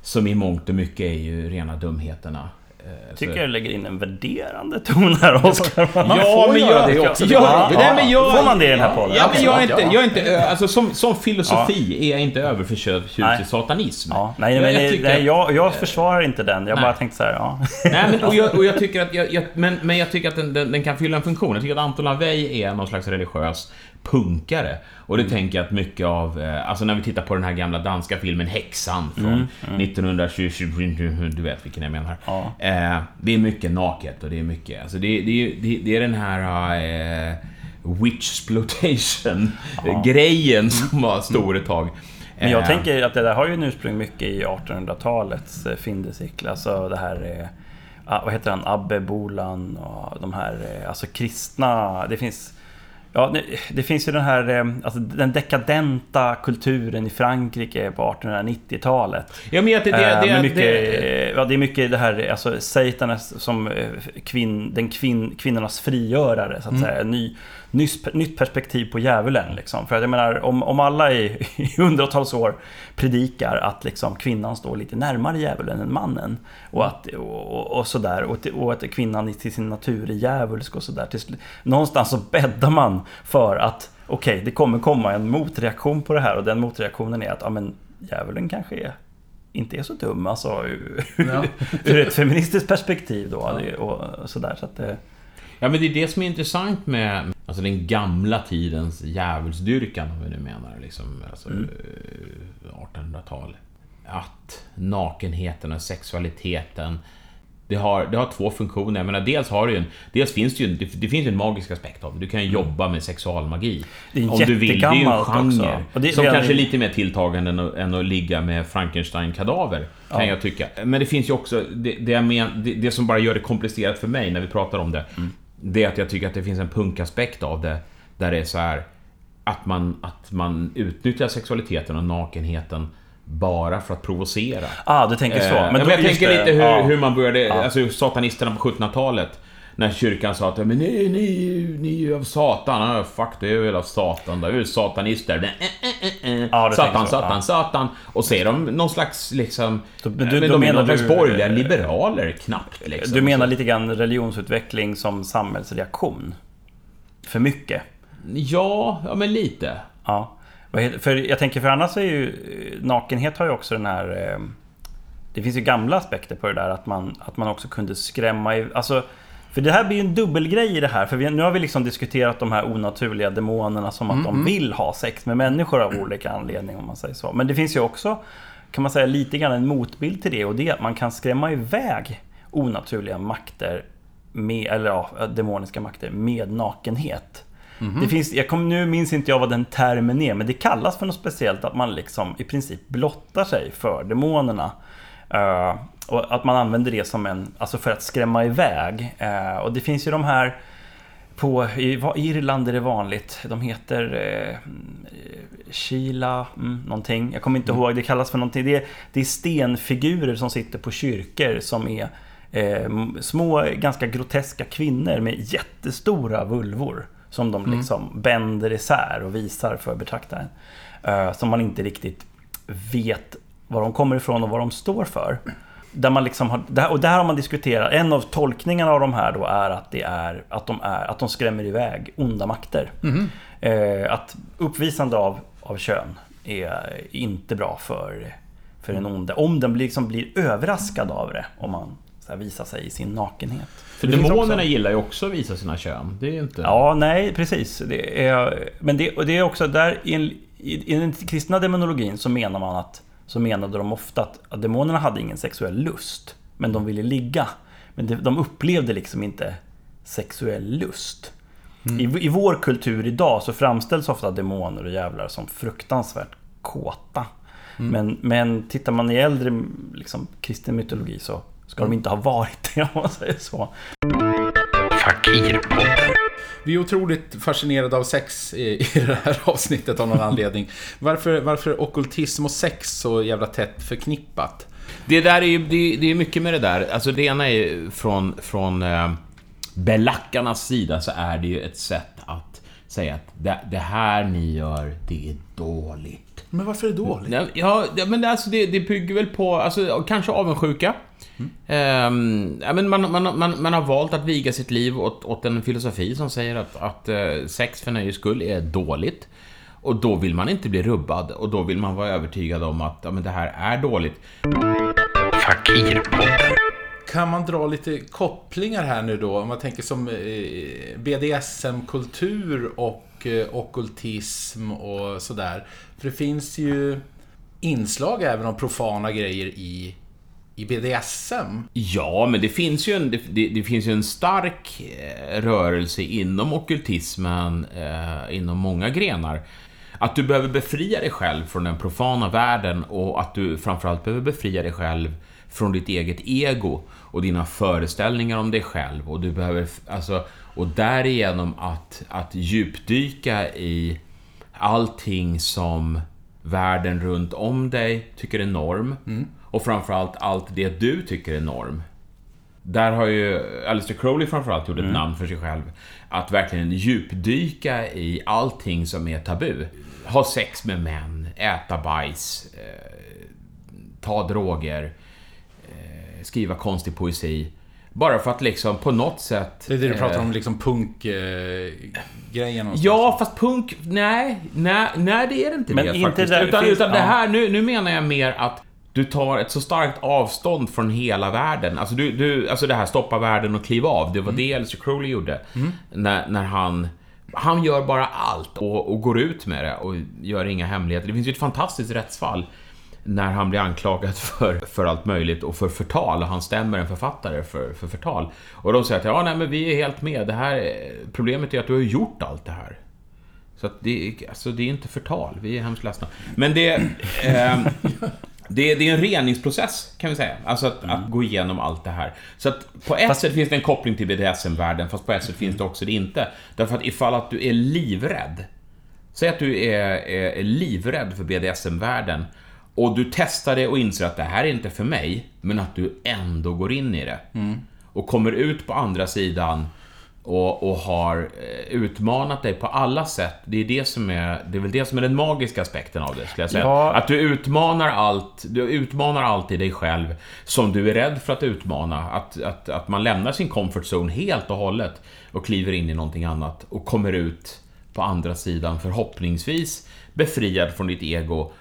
Som i mångt och mycket är ju rena dumheterna. Eh, Jag tycker så- jag lägger in en värderande ton här, Oskar. Ja, men jag, det ja, också. ja, nej, men jag, Får man det i den här podden? Ja, men jag är inte, ja. jag är inte alltså som, som filosofi är jag inte överförtjust i satanism. Ja, nej, men jag jag, tycker- nej, jag, jag försvarar inte den. Jag Nej. bara tänkte så här, ja. Nej, men, och, jag, och jag tycker att, jag, men, men jag tycker att den, den, den kan fylla en funktion. Jag tycker att Anton LaVey är någon slags religiös punkare. Och det Mm. tänker jag att mycket av, eh, alltså när vi tittar på den här gamla danska filmen Häxan från Mm, mm. 1920, du vet vilken jag menar. Ja. Eh, det är mycket naket och det är mycket, alltså det, det, är- det, det är den här eh, witch-exploitation-grejen som var stor ett tag. Men jag Eh, tänker att det där har ju en ursprung mycket i 1800-talets eh, Findecykel. Alltså det här... eh, ah, Vad heter han? Abbe Bolan och de här... Alltså kristna... Det finns... Ja, det, det finns ju den här... eh, Alltså den dekadenta kulturen i Frankrike på 1890-talet. Ja, men det- det- Eh, det- med mycket, det- ja, det är mycket det här, alltså Satan är som eh, kvinn, den kvinn, kvinnornas frigörare, så att Mm. säga. Ny, nys, nytt perspektiv på djävulen. Liksom. För jag menar, om, om alla i, i hundratals år predikar att liksom, kvinnan står lite närmare djävulen än mannen. Och, att, och, och, sådär. Och, att- och att kvinnan till sin natur är djävulsk och sådär. Någonstans så bäddar man för att okej, det kommer komma en motreaktion på det här. Och den motreaktionen är att ja, men, djävulen kanske är inte är så dum alltså ur, Ja. ur ett feministiskt perspektiv då. Ja. Och sådär, så att det, Ja, men det är det som är intressant med alltså den gamla tidens djävulsdyrkan, om vi nu menar liksom, alltså, Mm. eh, 1800-tal. Att nakenheten och sexualiteten, det har, det har två funktioner. Jag menar, dels har det ju en, dels finns det ju, det, det finns en magisk aspekt av det. Du kan ju jobba med sexualmagi. Det är om du vill. Det är ju en genre. det- som det kanske är lite mer tilltagande än att, än att ligga med Frankenstein-kadaver. Kan Ja. jag tycka. Men det finns ju också, det, det, men, det, det som bara gör det komplicerat för mig när vi pratar om det. Det är att jag tycker att det finns en punkaspekt av det. Där det är så här att man, att man utnyttjar sexualiteten och nakenheten bara för att provocera. Ah, du tänker så. Eh, Men Men då- jag tänker det, lite hur, ja. hur man började, Ja. alltså satanisterna på 1700-talet. När kyrkan sa att men ni, ni, ni är av Satan. Fuck, det är väl av Satan. Det är väl satanister. Men, eh, eh, eh. Ja, satan, så, satan, ja. satan. Och så är de någon slags liksom... Men du- de då är någon slags borgerliga liberaler knappt. Liksom. Du menar lite grann religionsutveckling som samhällsreaktion? För mycket? Ja, ja men lite. Ja. För jag tänker, för annars är ju nakenhet har ju också den här... Det finns ju gamla aspekter på det där att man, att man också kunde skrämma i, Alltså, för det här blir ju en dubbelgrej i det här. För vi, nu har vi liksom diskuterat de här onaturliga demonerna som att Mm, de mm. vill ha sex med människor av olika anledningar om man säger så. Men det finns ju också, kan man säga, lite grann en motbild till det och det är att man kan skrämma iväg onaturliga makter med, eller ja, demoniska makter med nakenhet. Mhm. Det finns, jag kom, nu minns inte jag vad den termen är, men det kallas för något speciellt att man liksom i princip blottar sig för demonerna. Eh, och att man använder det som en, alltså för att skrämma iväg. Eh, och det finns ju de här på, i Irland är det vanligt. De heter eh, Sheila, mm, någonting. Jag kommer inte ihåg, det kallas för någonting. Det är, det är stenfigurer som sitter på kyrkor som är eh, små, ganska groteska kvinnor med jättestora vulvor. Som de liksom bänder isär och visar för betraktaren. Eh, som man inte riktigt vet var de kommer ifrån och vad de står för. Där man liksom har, och där har man diskuterat, en av tolkningarna av de här då är att det är att de, är, att de skrämmer iväg onda makter. Eh, att uppvisande av, av kön är inte bra för, för den onde. Om den blir, liksom blir överraskad av det, om man så visar sig i sin nakenhet. För Det demonerna också- gillar ju också att visa sina kön. Det är inte... Ja, nej, precis. Det är, men det, och det är också där i, en, i, i den kristna demonologin så menar man att så menade de ofta att, att demonerna hade ingen sexuell lust, men de ville ligga. Men de upplevde liksom inte sexuell lust. I, I vår kultur idag så framställs ofta demoner och djävlar som fruktansvärt kåta. Men, men tittar man i äldre liksom, kristen mytologi så ska de inte ha varit det, om man säger så. Vi är otroligt fascinerade av sex i, i det här avsnittet av någon anledning. Varför, varför är ockultism och sex så jävla tätt förknippat? Det där är ju, det, det är mycket med det där. Alltså det ena är ju från, från eh, belackarnas sida så är det ju ett sätt att säga att det, det här ni gör, det är dåligt. Men varför är det dåligt? Ja, Ja, men det, alltså, det, det bygger väl på, alltså, kanske avundsjuka. Ehm, ja, men man, man, man, man har valt att viga sitt liv åt, åt en filosofi som säger att, att eh, sex för nöjes skull är dåligt. Och då vill man inte bli rubbad och då vill man vara övertygad om att ja, men det här är dåligt. Kan man dra lite kopplingar här nu då? Om man tänker som eh, BDSM-kultur och eh, ockultism och sådär. För det finns ju inslag även av profana grejer i, i BDSM. Ja, men det finns ju en, det, det, finns ju en stark eh, rörelse inom ockultismen, eh, inom många grenar. Att du behöver befria dig själv från den profana världen och att du framförallt behöver befria dig själv från ditt eget ego och dina föreställningar om dig själv och du behöver, alltså, och därigenom att, att djupdyka i allting som världen runt om dig tycker är norm och framförallt allt det du tycker är norm. Där har ju Alistair Crowley framförallt gjort ett namn för sig själv. Att verkligen djupdyka i allting som är tabu. Ha sex med män, äta bajs, eh, ta droger, eh, skriva konstig poesi. Bara för att liksom på något sätt... Det är det du pratar eh, om, liksom punk-grejen. Ja, fast punk... Nej, nej, nej det är det inte Men det inte faktiskt. där utan finns- utan det här, nu, nu menar jag mer att du tar ett så starkt avstånd från hela världen. Alltså, du, du, alltså det här stoppa världen och kliva av, det var det Alistair Crowley gjorde. När, när han... Han gör bara allt och, och går ut med det och gör inga hemligheter. Det finns ju ett fantastiskt rättsfall när han blir anklagad för, för allt möjligt och för förtal och han stämmer en författare för, för förtal. Och de säger att ja, nej men vi är helt med. Det här, är- problemet är att du har gjort allt det här. Så det, är- alltså det är inte förtal, vi är hemskt ledsna. Men det... ehm, det, är- det är en reningsprocess, kan vi säga. Alltså att, att gå igenom allt det här. Så att på ett sätt finns det en koppling till BDSM-världen, fast på ett sätt finns det också det inte. Därför att ifall att du är livrädd, säg att du är, är, är livrädd för BDSM-världen, och du testar det och inser att det här är inte för mig, men att du ändå går in i det. Och kommer ut på andra sidan och, och har eh, utmanat dig på alla sätt. Det är, det, som är, det är väl det som är den magiska aspekten av det, skulle jag säga. Ja. Att du utmanar allt, du utmanar allt i dig själv som du är rädd för att utmana. Att, att, att man lämnar sin comfort zone helt och hållet och kliver in i någonting annat och kommer ut på andra sidan förhoppningsvis befriad från ditt ego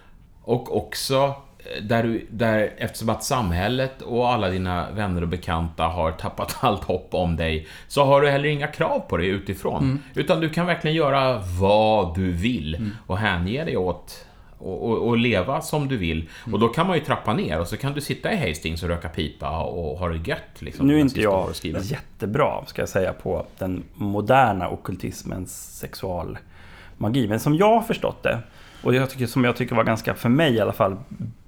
och också eh, där, du, där eftersom att samhället och alla dina vänner och bekanta har tappat allt hopp om dig så har du heller inga krav på dig utifrån. Utan du kan verkligen göra vad du vill och hänge dig åt och, och, och leva som du vill. Och då kan man ju trappa ner och så kan du sitta i Hastings och röka pipa och ha det gött. Liksom, Nu är inte jag jättebra, ska jag säga, på den moderna ockultismens sexualmagi. Men som jag har förstått det, och jag tycker, som jag tycker var ganska, för mig i alla fall,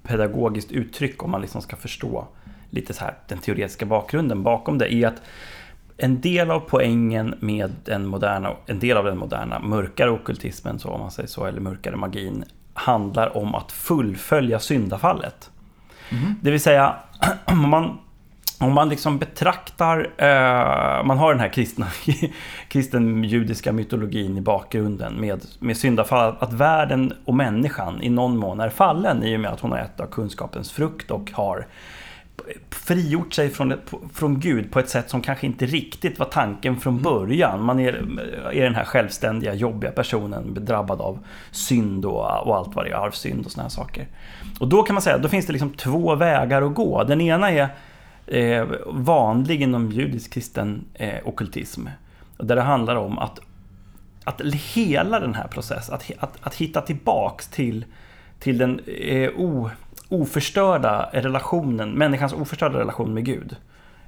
pedagogiskt uttryck om man liksom ska förstå lite så här den teoretiska bakgrunden bakom det, är att en del av poängen med den moderna, en del av den moderna mörkare ockultismen, så om man säger så, eller mörkare magin, handlar om att fullfölja syndafallet. Det vill säga, om man, om man liksom betraktar, eh, man har den här kristna, kristen judiska mytologin i bakgrunden med, med syndafall, att världen och människan i någon mån är fallen i och med att hon har ätit av kunskapens frukt och har frigjort sig från, från Gud på ett sätt som kanske inte riktigt var tanken från början. Man är, är den här självständiga, jobbiga personen drabbad av synd och, och allt vad det är, arvsynd och såna här saker. Och då kan man säga, då finns det liksom två vägar att gå. Den ena är eh, vanlig inom judisk kristen eh, ockultism. Där det handlar om att, att hela den här processen, att, att, att hitta tillbaks till, till den eh, o, oförstörda relationen, människans oförstörda relation med Gud.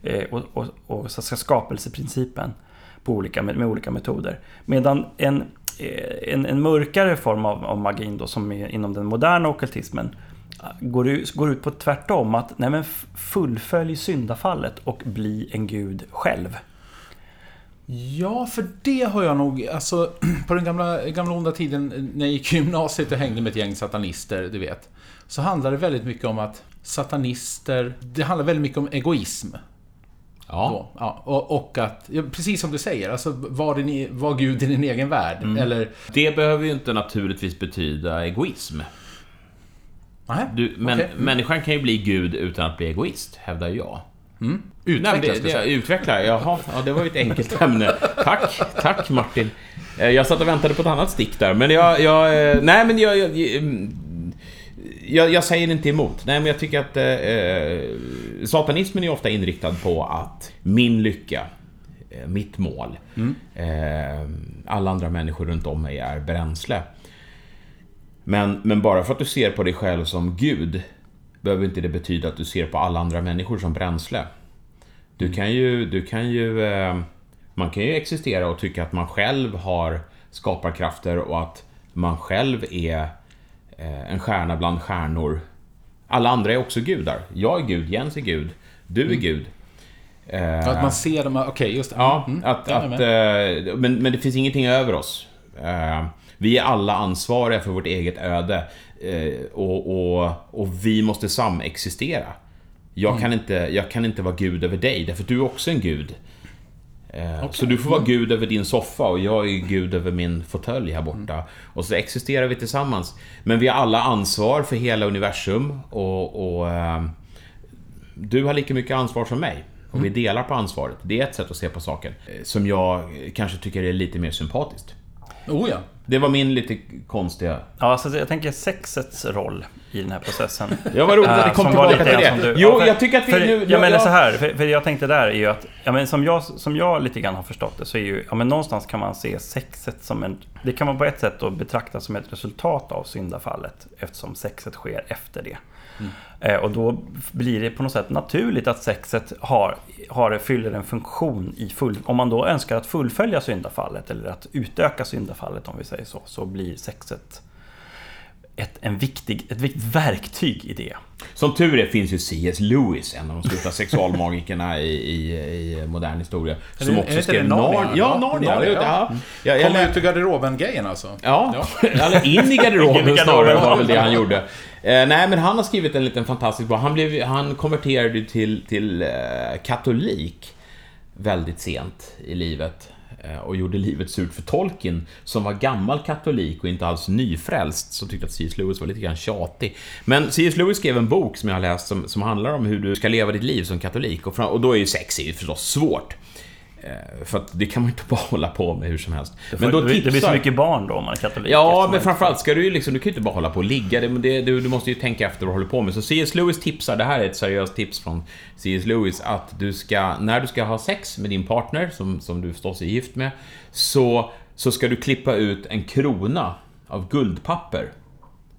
Eh, och, och, och så ska skapelseprincipen på olika, med, med olika metoder. Medan en, eh, en, en mörkare form av, av magin då, som är inom den moderna ockultismen går, ut- går ut på tvärtom, att nej men fullfölj syndafallet och bli en gud själv. Ja, för det har jag nog... Alltså, på den gamla, gamla onda tiden när jag gick i gymnasiet och hängde med ett gäng satanister, du vet. Så handlade det väldigt mycket om att satanister... Det handlar väldigt mycket om egoism. Ja. Då, ja, och, och att, ja, precis som du säger, alltså var, din, e- var Gud i din egen värld. Mm. Eller... Det behöver ju inte naturligtvis betyda egoism. Nej, Du, men okej. Mm. människan kan ju bli Gud utan att bli egoist, hävdar jag. Mm. Nej, men Utvecklas det, det, det, utveckla, jaha, ja, det var ju ett enkelt ämne. Tack, tack Martin. Eh, Jag satt och väntade på ett annat stick där, men jag... jag eh, nej, men jag, jag, jag, jag säger inte emot. Nej, men jag tycker att eh, satanismen är ofta inriktad på att min lycka, eh, mitt mål, eh, alla andra människor runt om mig är bränsle. Men, men bara för att du ser på dig själv som Gud behöver inte det betyda att du ser på alla andra människor som bränsle. Du kan ju, du kan ju, eh, man kan ju existera och tycka att man själv har skaparkrafter och att man själv är eh, en stjärna bland stjärnor. Alla andra är också gudar. Jag är Gud, Jens är Gud, du är Gud. Eh, Att man ser dem, okej, just det. Ja, Mm, att, är att, eh, men, men det finns ingenting över oss. Eh, Vi är alla ansvariga för vårt eget öde. eh, Och, och, och vi måste samexistera. Jag, Mm. kan inte, jag kan inte vara gud över dig, därför att du är också en gud. Eh, Okej. Så du får vara gud över din soffa och jag är gud över min fåtölj här borta. Och så existerar vi tillsammans. Men vi har alla ansvar för hela universum och, och eh, du har lika mycket ansvar som mig. Och vi delar på ansvaret. Det är ett sätt att se på saken. eh, Som jag kanske tycker är lite mer sympatiskt. Oh ja. Det var min lite konstiga... Ja, så jag tänker sexets roll i den här processen. Ja, vad roligt att Eh, det kom tillbaka till det. du- Jo, ja, jag tycker att vi för, nu- Jag menar jag- så här, för, för jag tänkte där är ju att, ja, men som, jag, som jag lite grann har förstått det så är ju, ja men någonstans kan man se sexet som en, det kan man på ett sätt då betrakta som ett resultat av syndafallet eftersom sexet sker efter det. Mm. Och då blir det på något sätt naturligt att sexet har, har, fyller en funktion i full... Om man då önskar att fullfölja syndafallet eller att utöka syndafallet om vi säger så, så blir sexet ett, en viktig, ett viktigt verktyg i det. Som tur är finns ju C.S. Lewis, en av de största sexualmagikerna i, i, i modern historia. Är Som det- är också inte skrev det Narnia? Narnia. Ja, Narnia. Narnia, ja. ja. Ja. Kom ut ur garderoben-grejen alltså. Ja, eller in i In i garderoben snarare var väl det han gjorde. Eh, nej, men han har skrivit en liten fantastisk bok. Han, blev, han konverterade till, till eh, katolik väldigt sent i livet. Eh, och gjorde livet surt för Tolkien, som var gammal katolik och inte alls nyfrälst, som tyckte att C.S. Lewis var lite grann tjatig. Men C.S. Lewis skrev en bok som jag har läst som, som handlar om hur du ska leva ditt liv som katolik. Och, fram, och då är ju sex är ju förstås svårt. Eh, För att det kan man inte bara hålla på med hur som helst. Men då det blir så tipsar- mycket barn då om man är katolik. Ja, men framförallt ska du ju liksom, du kan ju inte bara hålla på och ligga. Det, du, du måste ju tänka efter vad du håller på med. Så C.S. Lewis tipsar, det här är ett seriöst tips från C.S. Lewis, att du ska, när du ska ha sex med din partner, som, som du förstås är gift med, så, så ska du klippa ut en krona av guldpapper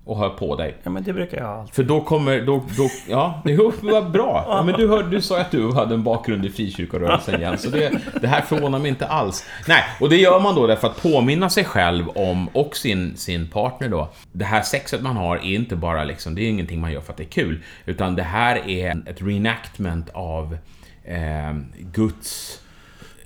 och ha på dig. Ja, men det brukar jag alltid. För då kommer, då, då ja, det var bra. Ja, men du, hörde, du sa att du hade en bakgrund i frikyrkorörelsen igen, så det, det här förvånar mig inte alls. Nej, och det gör man då därför att påminna sig själv om, och sin, sin partner då, det här sexet man har är inte bara liksom, det är ingenting man gör för att det är kul, utan det här är ett reenactment av eh, Guds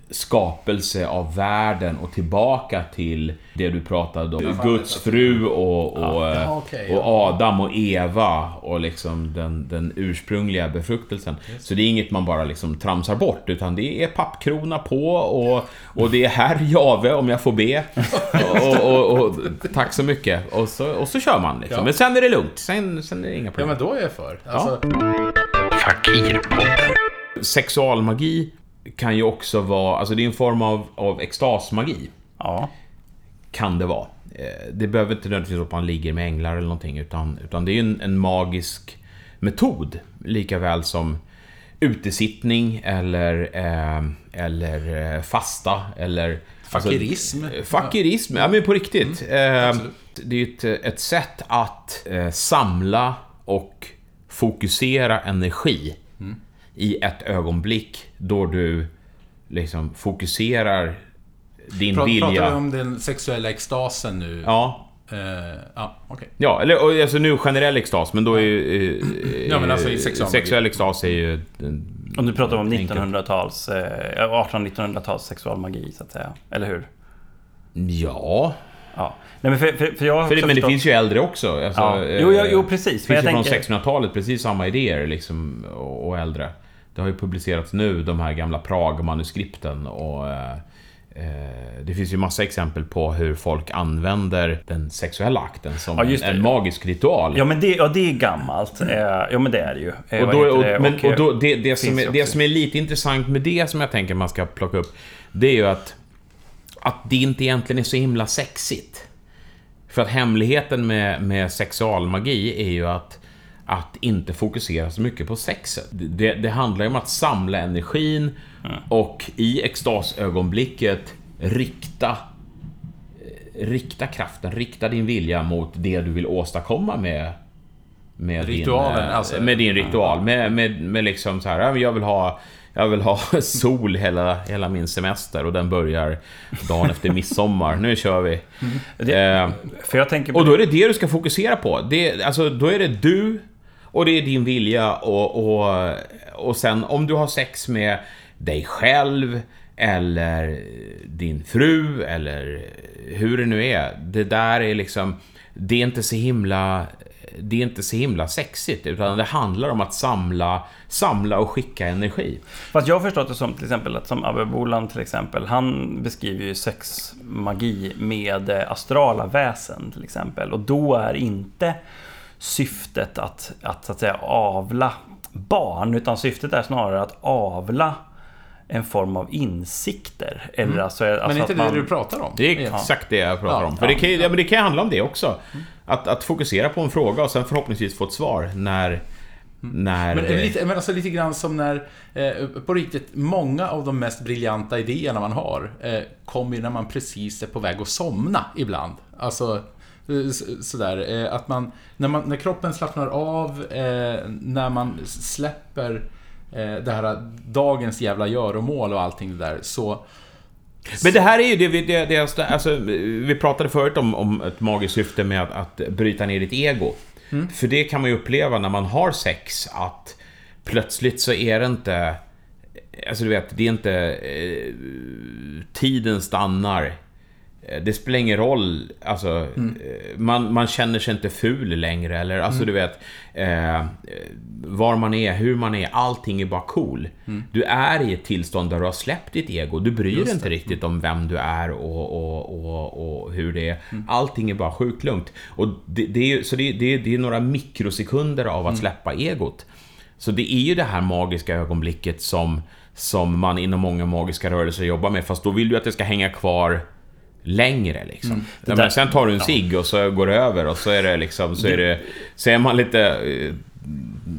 skapelse av världen och tillbaka till det du pratade om. Guds fru och, och, Ja, eh, och ja. Adam och Eva och liksom den, den ursprungliga befruktelsen. Så det är inget man bara liksom tramsar bort utan det är pappkrona på och, och det är herr Jave om jag får be. Och, och, och, tack så mycket. Och så, och så kör man liksom. Ja. Men sen är det lugnt. Sen, sen är det inga Ja, problem. men då är jag för. Alltså, Sexualmagi kan ju också vara, alltså det är en form av, av extasmagi. Ja. Kan det vara. Eh, Det behöver inte nödvändigtvis vara att man ligger med änglar eller någonting, utan, utan det är ju en, en magisk metod. Lika väl som utesittning eller, eh, eller eh, fasta eller... Fakirism. Alltså, eh, fakirism, ja men på riktigt. Eh, Absolut. det är ett, ett sätt att eh, samla och fokusera energi Mm. I ett ögonblick då du liksom fokuserar din pra- vilja. Pratar du om den sexuella extasen nu? Ja, Eh, ja, okej. Ja, eller alltså nu generell extas, men då är ju... eh, Ja, men alltså i eh, sexualmagi. Sexuell extas är ju... Om du pratar om enkelt. 1900-tals, eh, 1800-1900-tals sexualmagi så att säga. Eller hur? Ja, Ja. Nej, men för, för, för jag har för det, men det förstått- finns ju äldre också. Alltså, Ja. Jo, jo, jo, precis. Det Men finns ju jag från tänker- 1600-talet precis samma idéer liksom, och, och äldre. Det har ju publicerats nu, de här gamla Prag-manuskripten och... Eh, eh, det finns ju massa exempel på hur folk använder den sexuella akten som Ja, en magisk ritual. Ja, men det, ja, det är gammalt. Eh, ja, men det är det ju. Eh, Och, då, och, det? men, Och, då, det, det, som är, det som är lite intressant med det som jag tänker man ska plocka upp, det är ju att, att det inte egentligen är så himla sexigt. För att hemligheten med, med sexualmagi är ju att, att inte fokusera så mycket på sexet. Det, det handlar ju om att samla energin och i extasögonblicket rikta Rikta kraften, rikta din vilja mot det du vill åstadkomma med med Ritualen, din, eh, alltså. med din ritual. Med, med, med liksom så här, jag vill ha jag vill ha sol hela, hela min semester och den börjar dagen efter midsommar. Nu kör vi. Eh, jag tänker på och då är det det du ska fokusera på. Det, alltså, då är det du och det är din vilja och, och, och sen om du har sex med dig själv eller din fru eller hur det nu är. Det där är liksom, det är inte så himla det är inte så himla sexigt, utan det handlar om att samla, samla och skicka energi. Fast jag har förstått det som till exempel att som Abbe Bolan till exempel, han beskriver ju sexmagi med eh, astrala väsen till exempel. Och då är inte syftet att, att, så att säga avla barn, utan syftet är snarare att avla en form av insikter. Eller alltså, alltså Men är inte att det man, du pratar om? Det är exakt det jag pratar Ja, om. För det, kan, ju- ja, men det kan ju handla om det också. Att, att fokusera på en fråga och sen förhoppningsvis få ett svar när... när Men, det- lite, men alltså lite grann som när, eh, på riktigt, många av de mest briljanta idéerna man har eh, kommer ju när man precis är på väg att somna ibland. Alltså, sådär, eh, att man när, man, när kroppen slappnar av, eh, när man släpper eh, det här dagens jävla göromål och allting det där, så... Men det här är ju det vi... Det, det, alltså, vi pratade förut om, om ett magiskt syfte med att, att bryta ner ditt ego. För det kan man ju uppleva när man har sex, att plötsligt så är det inte... Alltså du vet, det är inte... Eh, tiden stannar. Eh, Det spelar ingen roll, alltså, eh, man, man känner sig inte ful längre eller alltså du vet eh, Var man är, hur man är, allting är bara cool. Du är i ett tillstånd där du har släppt ditt ego, du bryr dig inte riktigt om vem du är och, och, och, och hur det är. Allting är bara sjukt lugnt. Och det, det är, så det, det, det är några mikrosekunder av att släppa egot. Så det är ju det här magiska ögonblicket som, som man inom många magiska rörelser jobbar med, fast då vill du att det ska hänga kvar längre liksom. Ja, men sen tar du en cigg och så går det över och så är det liksom, så är det... Så är man lite...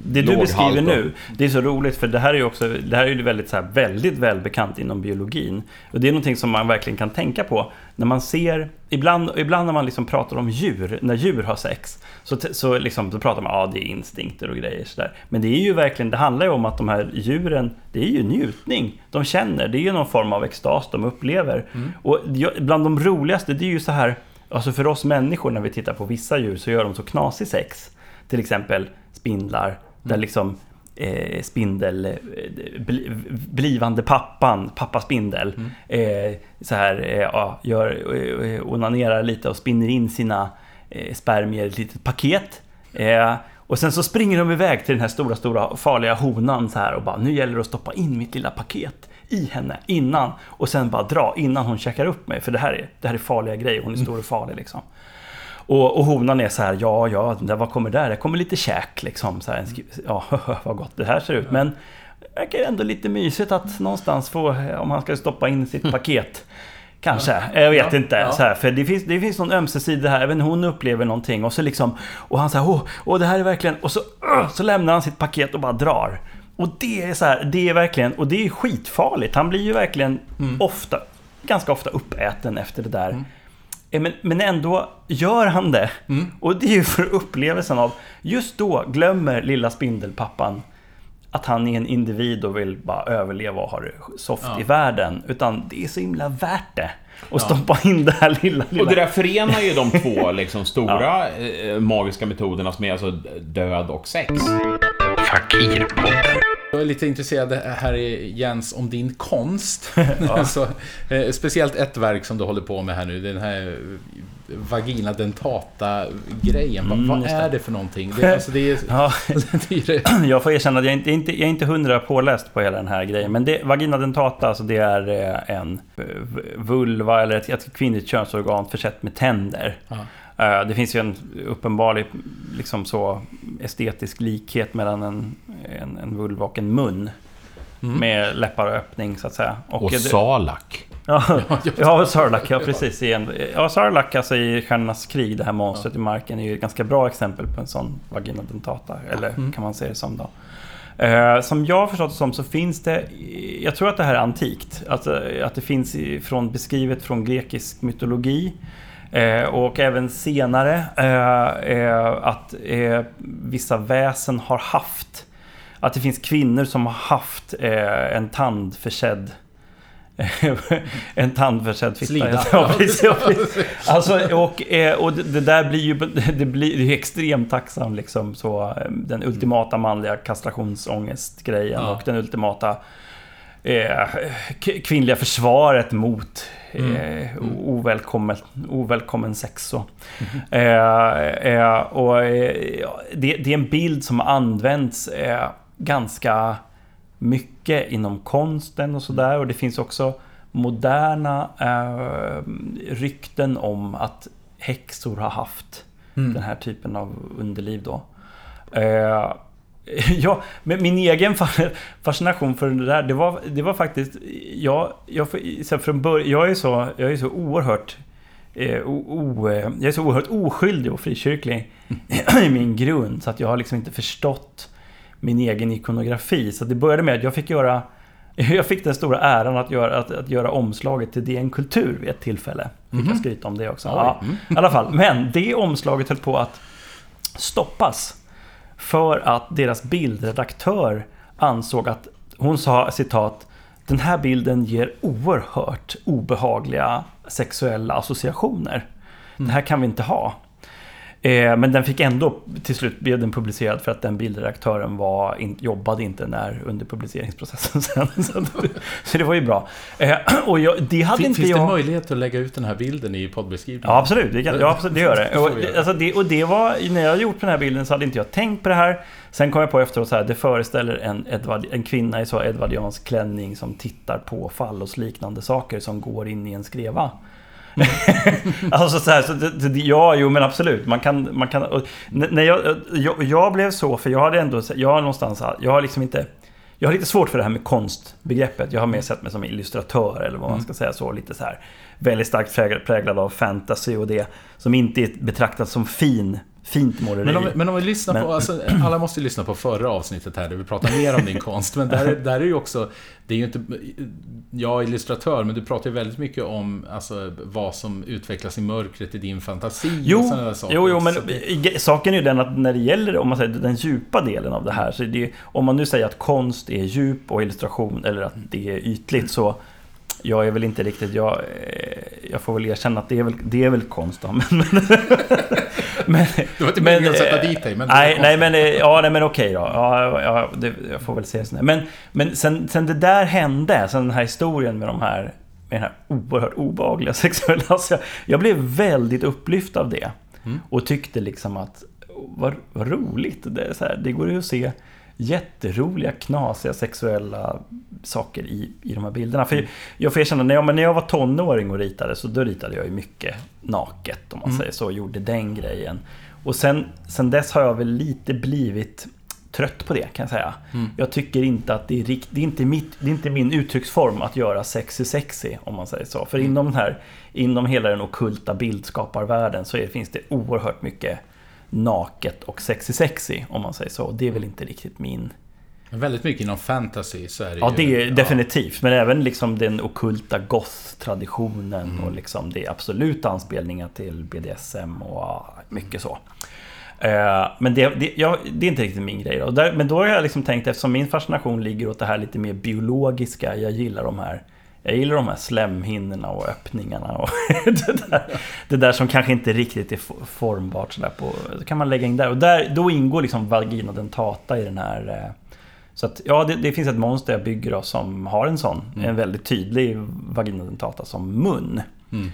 Det du beskriver och- nu, det är så roligt för det här är ju också, det här är ju väldigt, så här, väldigt välbekant inom biologin. Och det är någonting som man verkligen kan tänka på när man ser, ibland, ibland när man liksom pratar om djur, när djur har sex, så, så liksom, då pratar man ja det är instinkter och grejer sådär. Men det är ju verkligen, det handlar ju om att de här djuren, det är ju njutning. De känner, det är ju någon form av extas de upplever. Och jag- bland de roligaste, det är ju så här, alltså för oss människor när vi tittar på vissa djur så gör de så knasig sex. Till exempel spindlar, där liksom eh, spindel, eh, bli, blivande pappan, pappa spindel, eh, så här, eh, ja, gör, eh, onanerar lite och spinner in sina eh, spermier i ett litet paket. Och sen så springer de iväg till den här stora, stora farliga honan så här och bara nu gäller det att stoppa in mitt lilla paket i henne innan och sen bara dra innan hon checkar upp mig för det här är, det här är farliga grejer, hon är stor och farlig liksom. Och, och honan är så här, ja, ja, vad kommer där? Det kommer lite käk liksom. Så här, ja, vad gott det här ser ut. Men det verkar ändå lite mysigt att någonstans få, om han ska stoppa in sitt paket. Kanske, jag vet Ja, inte. ja. Så här, för det finns, det finns någon ömsesidig här, även hon upplever någonting och så liksom Och han säger åh, åh, det här är verkligen... Och så, uh, så lämnar han sitt paket och bara drar. Och det är så här, det är verkligen, och det är skitfarligt. Han blir ju verkligen ofta, ganska ofta uppäten efter det där. Eh, Men, men ändå gör han det. Och det är ju för upplevelsen av, just då glömmer lilla spindelpappan att han är en individ och vill bara överleva och ha det soft Ja. i världen. Utan det är så himla värt det. Och stoppa in det här lilla, lilla... Och det där förenar ju de två liksom, stora eh, magiska metoderna som är alltså död och sex. Jag är lite intresserad här Jens om din konst. alltså, eh, speciellt ett verk som du håller på med här nu, den här vagina dentata-grejen. Mm, vad är det. för någonting? Det, alltså, det är, Ja, det är det. jag får erkänna att jag inte, inte, jag är inte hundra påläst på hela den här grejen. Men det, vagina dentata, alltså det är eh, en eh, vulva eller ett, ett kvinnligt könsorgan försett med tänder. Ja. Eh, Det finns ju en uppenbar liksom så estetisk likhet mellan en, en, en vulva och en mun. Med läppar och öppning så att säga. Och det- Salak. Ja, ja Sarlacc, ja precis. Igen. Ja, Sarlacc alltså i Stjärnornas krig, det här monstret i marken, är ju ett ganska bra exempel på en sån vagina dentata. Eller kan man säga det som då. Eh, som jag har förstått det som så finns det, jag tror att det här är antikt. Att, eh, att det finns från, beskrivet från grekisk mytologi. Eh, och även senare eh, eh, att eh, vissa väsen har haft, att det finns kvinnor som har haft eh, en tandförsedd en tandförsedd fitta. Slida. Ja, precis, ja, precis. Alltså, och, och det, där blir ju det blir ju extremt tacksam liksom så Den ultimata manliga kastrationsångestgrejen Ja. och den ultimata eh, kvinnliga försvaret mot eh, ovälkommen, ovälkommen sex. Så. Eh, eh, och, eh, det, det är en bild som används ganska mycket inom konsten och sådär. Och det finns också moderna rykten om att häxor har haft den här typen av underliv då. Ja, men min egen fa- fascination för det där, det var, det var faktiskt... Jag, jag, från början, jag är så, jag är så oerhört... Eh, o, o, eh, jag är så oerhört oskyldig och frikyrklig i min grund, så att jag har liksom inte förstått min egen ikonografi. Så det började med att jag fick göra... Jag fick den stora äran att göra, att, att göra omslaget till DN Kultur vid ett tillfälle. Fick jag skryta om det också. Ja, I alla fall. Men det omslaget höll på att stoppas. För att deras bildredaktör ansåg att hon sa citat Den här bilden ger oerhört obehagliga sexuella associationer. Det här kan vi inte ha. Eh, men den fick ändå, till slut blev den publicerad för att den bildredaktören var, in, jobbade inte när, under publiceringsprocessen sen. Så, att- så det var ju bra. Eh, och jag, det hade Fin- inte Finns jag... det möjlighet att lägga ut den här bilden i poddbeskrivningen? Ja, absolut. Det, kan, ja, absolut, det gör det. Och, alltså det. och det var, när jag gjort den här bilden så hade inte jag tänkt på det här. Sen kom jag på efteråt så här, det föreställer en, Edvard, en kvinna i så edvardiansk klänning som tittar på fallosliknande saker som går in i en skreva. alltså så här, så det, det, ja, jo men absolut. Man kan, man kan, och, när jag, jag, jag blev så, för jag hade ändå, jag har någonstans, jag har liksom inte, jag har lite svårt för det här med konstbegreppet. Jag har mer sett mig som illustratör eller vad man ska säga så, lite så här väldigt starkt präglad av fantasy och det som inte är betraktat som fin, fint måleri. Men om, men om vi lyssnar Men- på, alltså, alla måste ju lyssna på förra avsnittet här där vi pratar mer om din konst. Men där, där är ju också, det är ju inte, jag är illustratör, men du pratar ju väldigt mycket om alltså, vad som utvecklas i mörkret i din fantasi och Jo, sådana där saker. jo, jo, men det- saken är ju den att när det gäller om man säger, den djupa delen av det här, så det, om man nu säger att konst är djup och illustration, eller att det är ytligt, så jag är väl inte riktigt... Jag, eh, jag får väl erkänna att det är väl, det är väl konst då. Men, men, Det var inte men, meningen att sätta eh, dit dig, men... Nej, nej men, eh, ja, nej, men okej då. Ja, ja, det, jag får väl se det sådär. Men, men sen, sen det där hände, sen den här historien med de här med den här oerhört obehagliga sexuella... Alltså jag, jag blev väldigt upplyft av det. Mm. Och tyckte liksom att, vad, vad roligt. Det, är så här, det går ju att se jätteroliga, knasiga sexuella saker i, i de här bilderna. För jag får erkänna, när jag, när jag var tonåring och ritade, så då ritade jag ju mycket naket, om man Mm. säger så, och gjorde den grejen. Och sen, sen dess har jag väl lite blivit trött på det, kan jag säga. Mm. Jag tycker inte att det är rikt, det är inte, mitt, det är inte min uttrycksform att göra sexy sexy, om man säger så. För Mm. inom den här, inom hela den okulta bildskaparvärlden så är, finns det oerhört mycket naket och sexy sexy, om man säger så. Det är väl inte riktigt min... Men Väldigt mycket inom fantasy så är det Ja, ju, det är definitivt. Men även liksom den okulta goth-traditionen och liksom det är absoluta anspelningar till BDSM och ja, mycket så. Eh, Men det, det, ja, det är inte riktigt min grej. Då. Men då har jag liksom tänkt, eftersom min fascination ligger åt det här lite mer biologiska, jag gillar de här jag gillar de här slemhinnorna och öppningarna och det där, det där som kanske inte riktigt är for- formbart sådär på... Det kan man lägga in där. Och där, då ingår liksom vagina dentata i den här... eh, Så att, ja, det, det finns ett monster jag bygger då som har en sån. Mm. En väldigt tydlig vagina dentata som mun. Mm.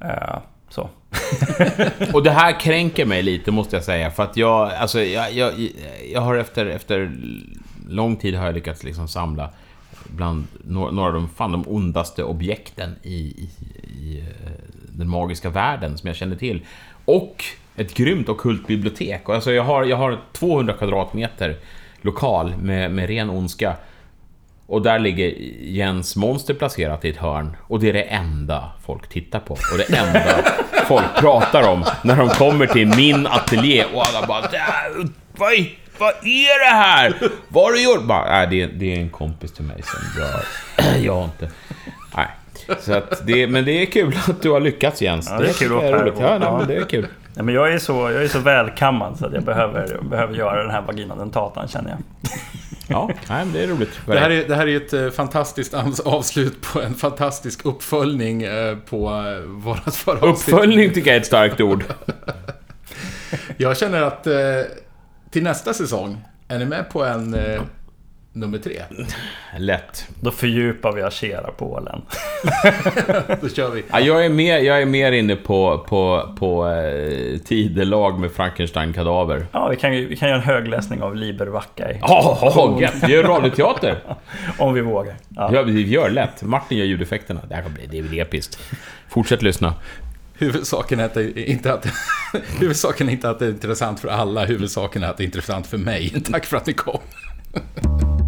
Eh, så. Och det här kränker mig lite, måste jag säga. För att jag, alltså, jag, jag, jag har efter, efter lång tid har jag lyckats liksom samla bland några, av de, fan, de ondaste objekten i, i, i eh, den magiska världen som jag känner till. Och ett grymt ockult bibliotek. Alltså jag, har, jag har 200 kvadratmeter lokal med, med ren ondska. Och där ligger Jens monster placerat i ett hörn. Och det är det enda folk tittar på. Och det enda folk pratar om när de kommer till min ateljé. Och alla bara... Vad, i- vad är det här? Vad har du gjort? Bara, nej, det, är, det är en kompis till mig som jag... Jag har inte... Nej. Så att det, men det är kul att du har lyckats Jens. Ja, det är kul vara roligt. Ja, nej, Ja. men det är kul. Nej, men jag är så, jag är så välkammad så att jag behöver, behöver göra den här vagina dentatan känner jag. Ja, nej, det är roligt. Det här är, det här är ett eh, fantastiskt avslut på en fantastisk uppföljning eh, på eh, vårat förra. Uppföljning tycker jag är ett starkt ord. Jag känner att eh, till nästa säsong, är ni med på en eh, nummer tre? Lätt. Då fördjupar vi Achera-pålen. Då kör vi. Ja, jag, är mer, jag är mer inne på, på, på eh, tidelag med Frankenstein-kadaver. Ja, vi kan, ju- vi kan göra en högläsning av Liber Vaccae. Ja, oh, gött! Vi gör radioteater! Om vi vågar. Ja. Ja, vi gör lätt. Martin gör ljudeffekterna. Det här kommer bli, det blir episkt. Fortsätt lyssna. Huvudsaken är, att det, inte att, huvudsaken är inte att det är intressant för alla, huvudsaken är att det är intressant för mig. Tack för att ni kom.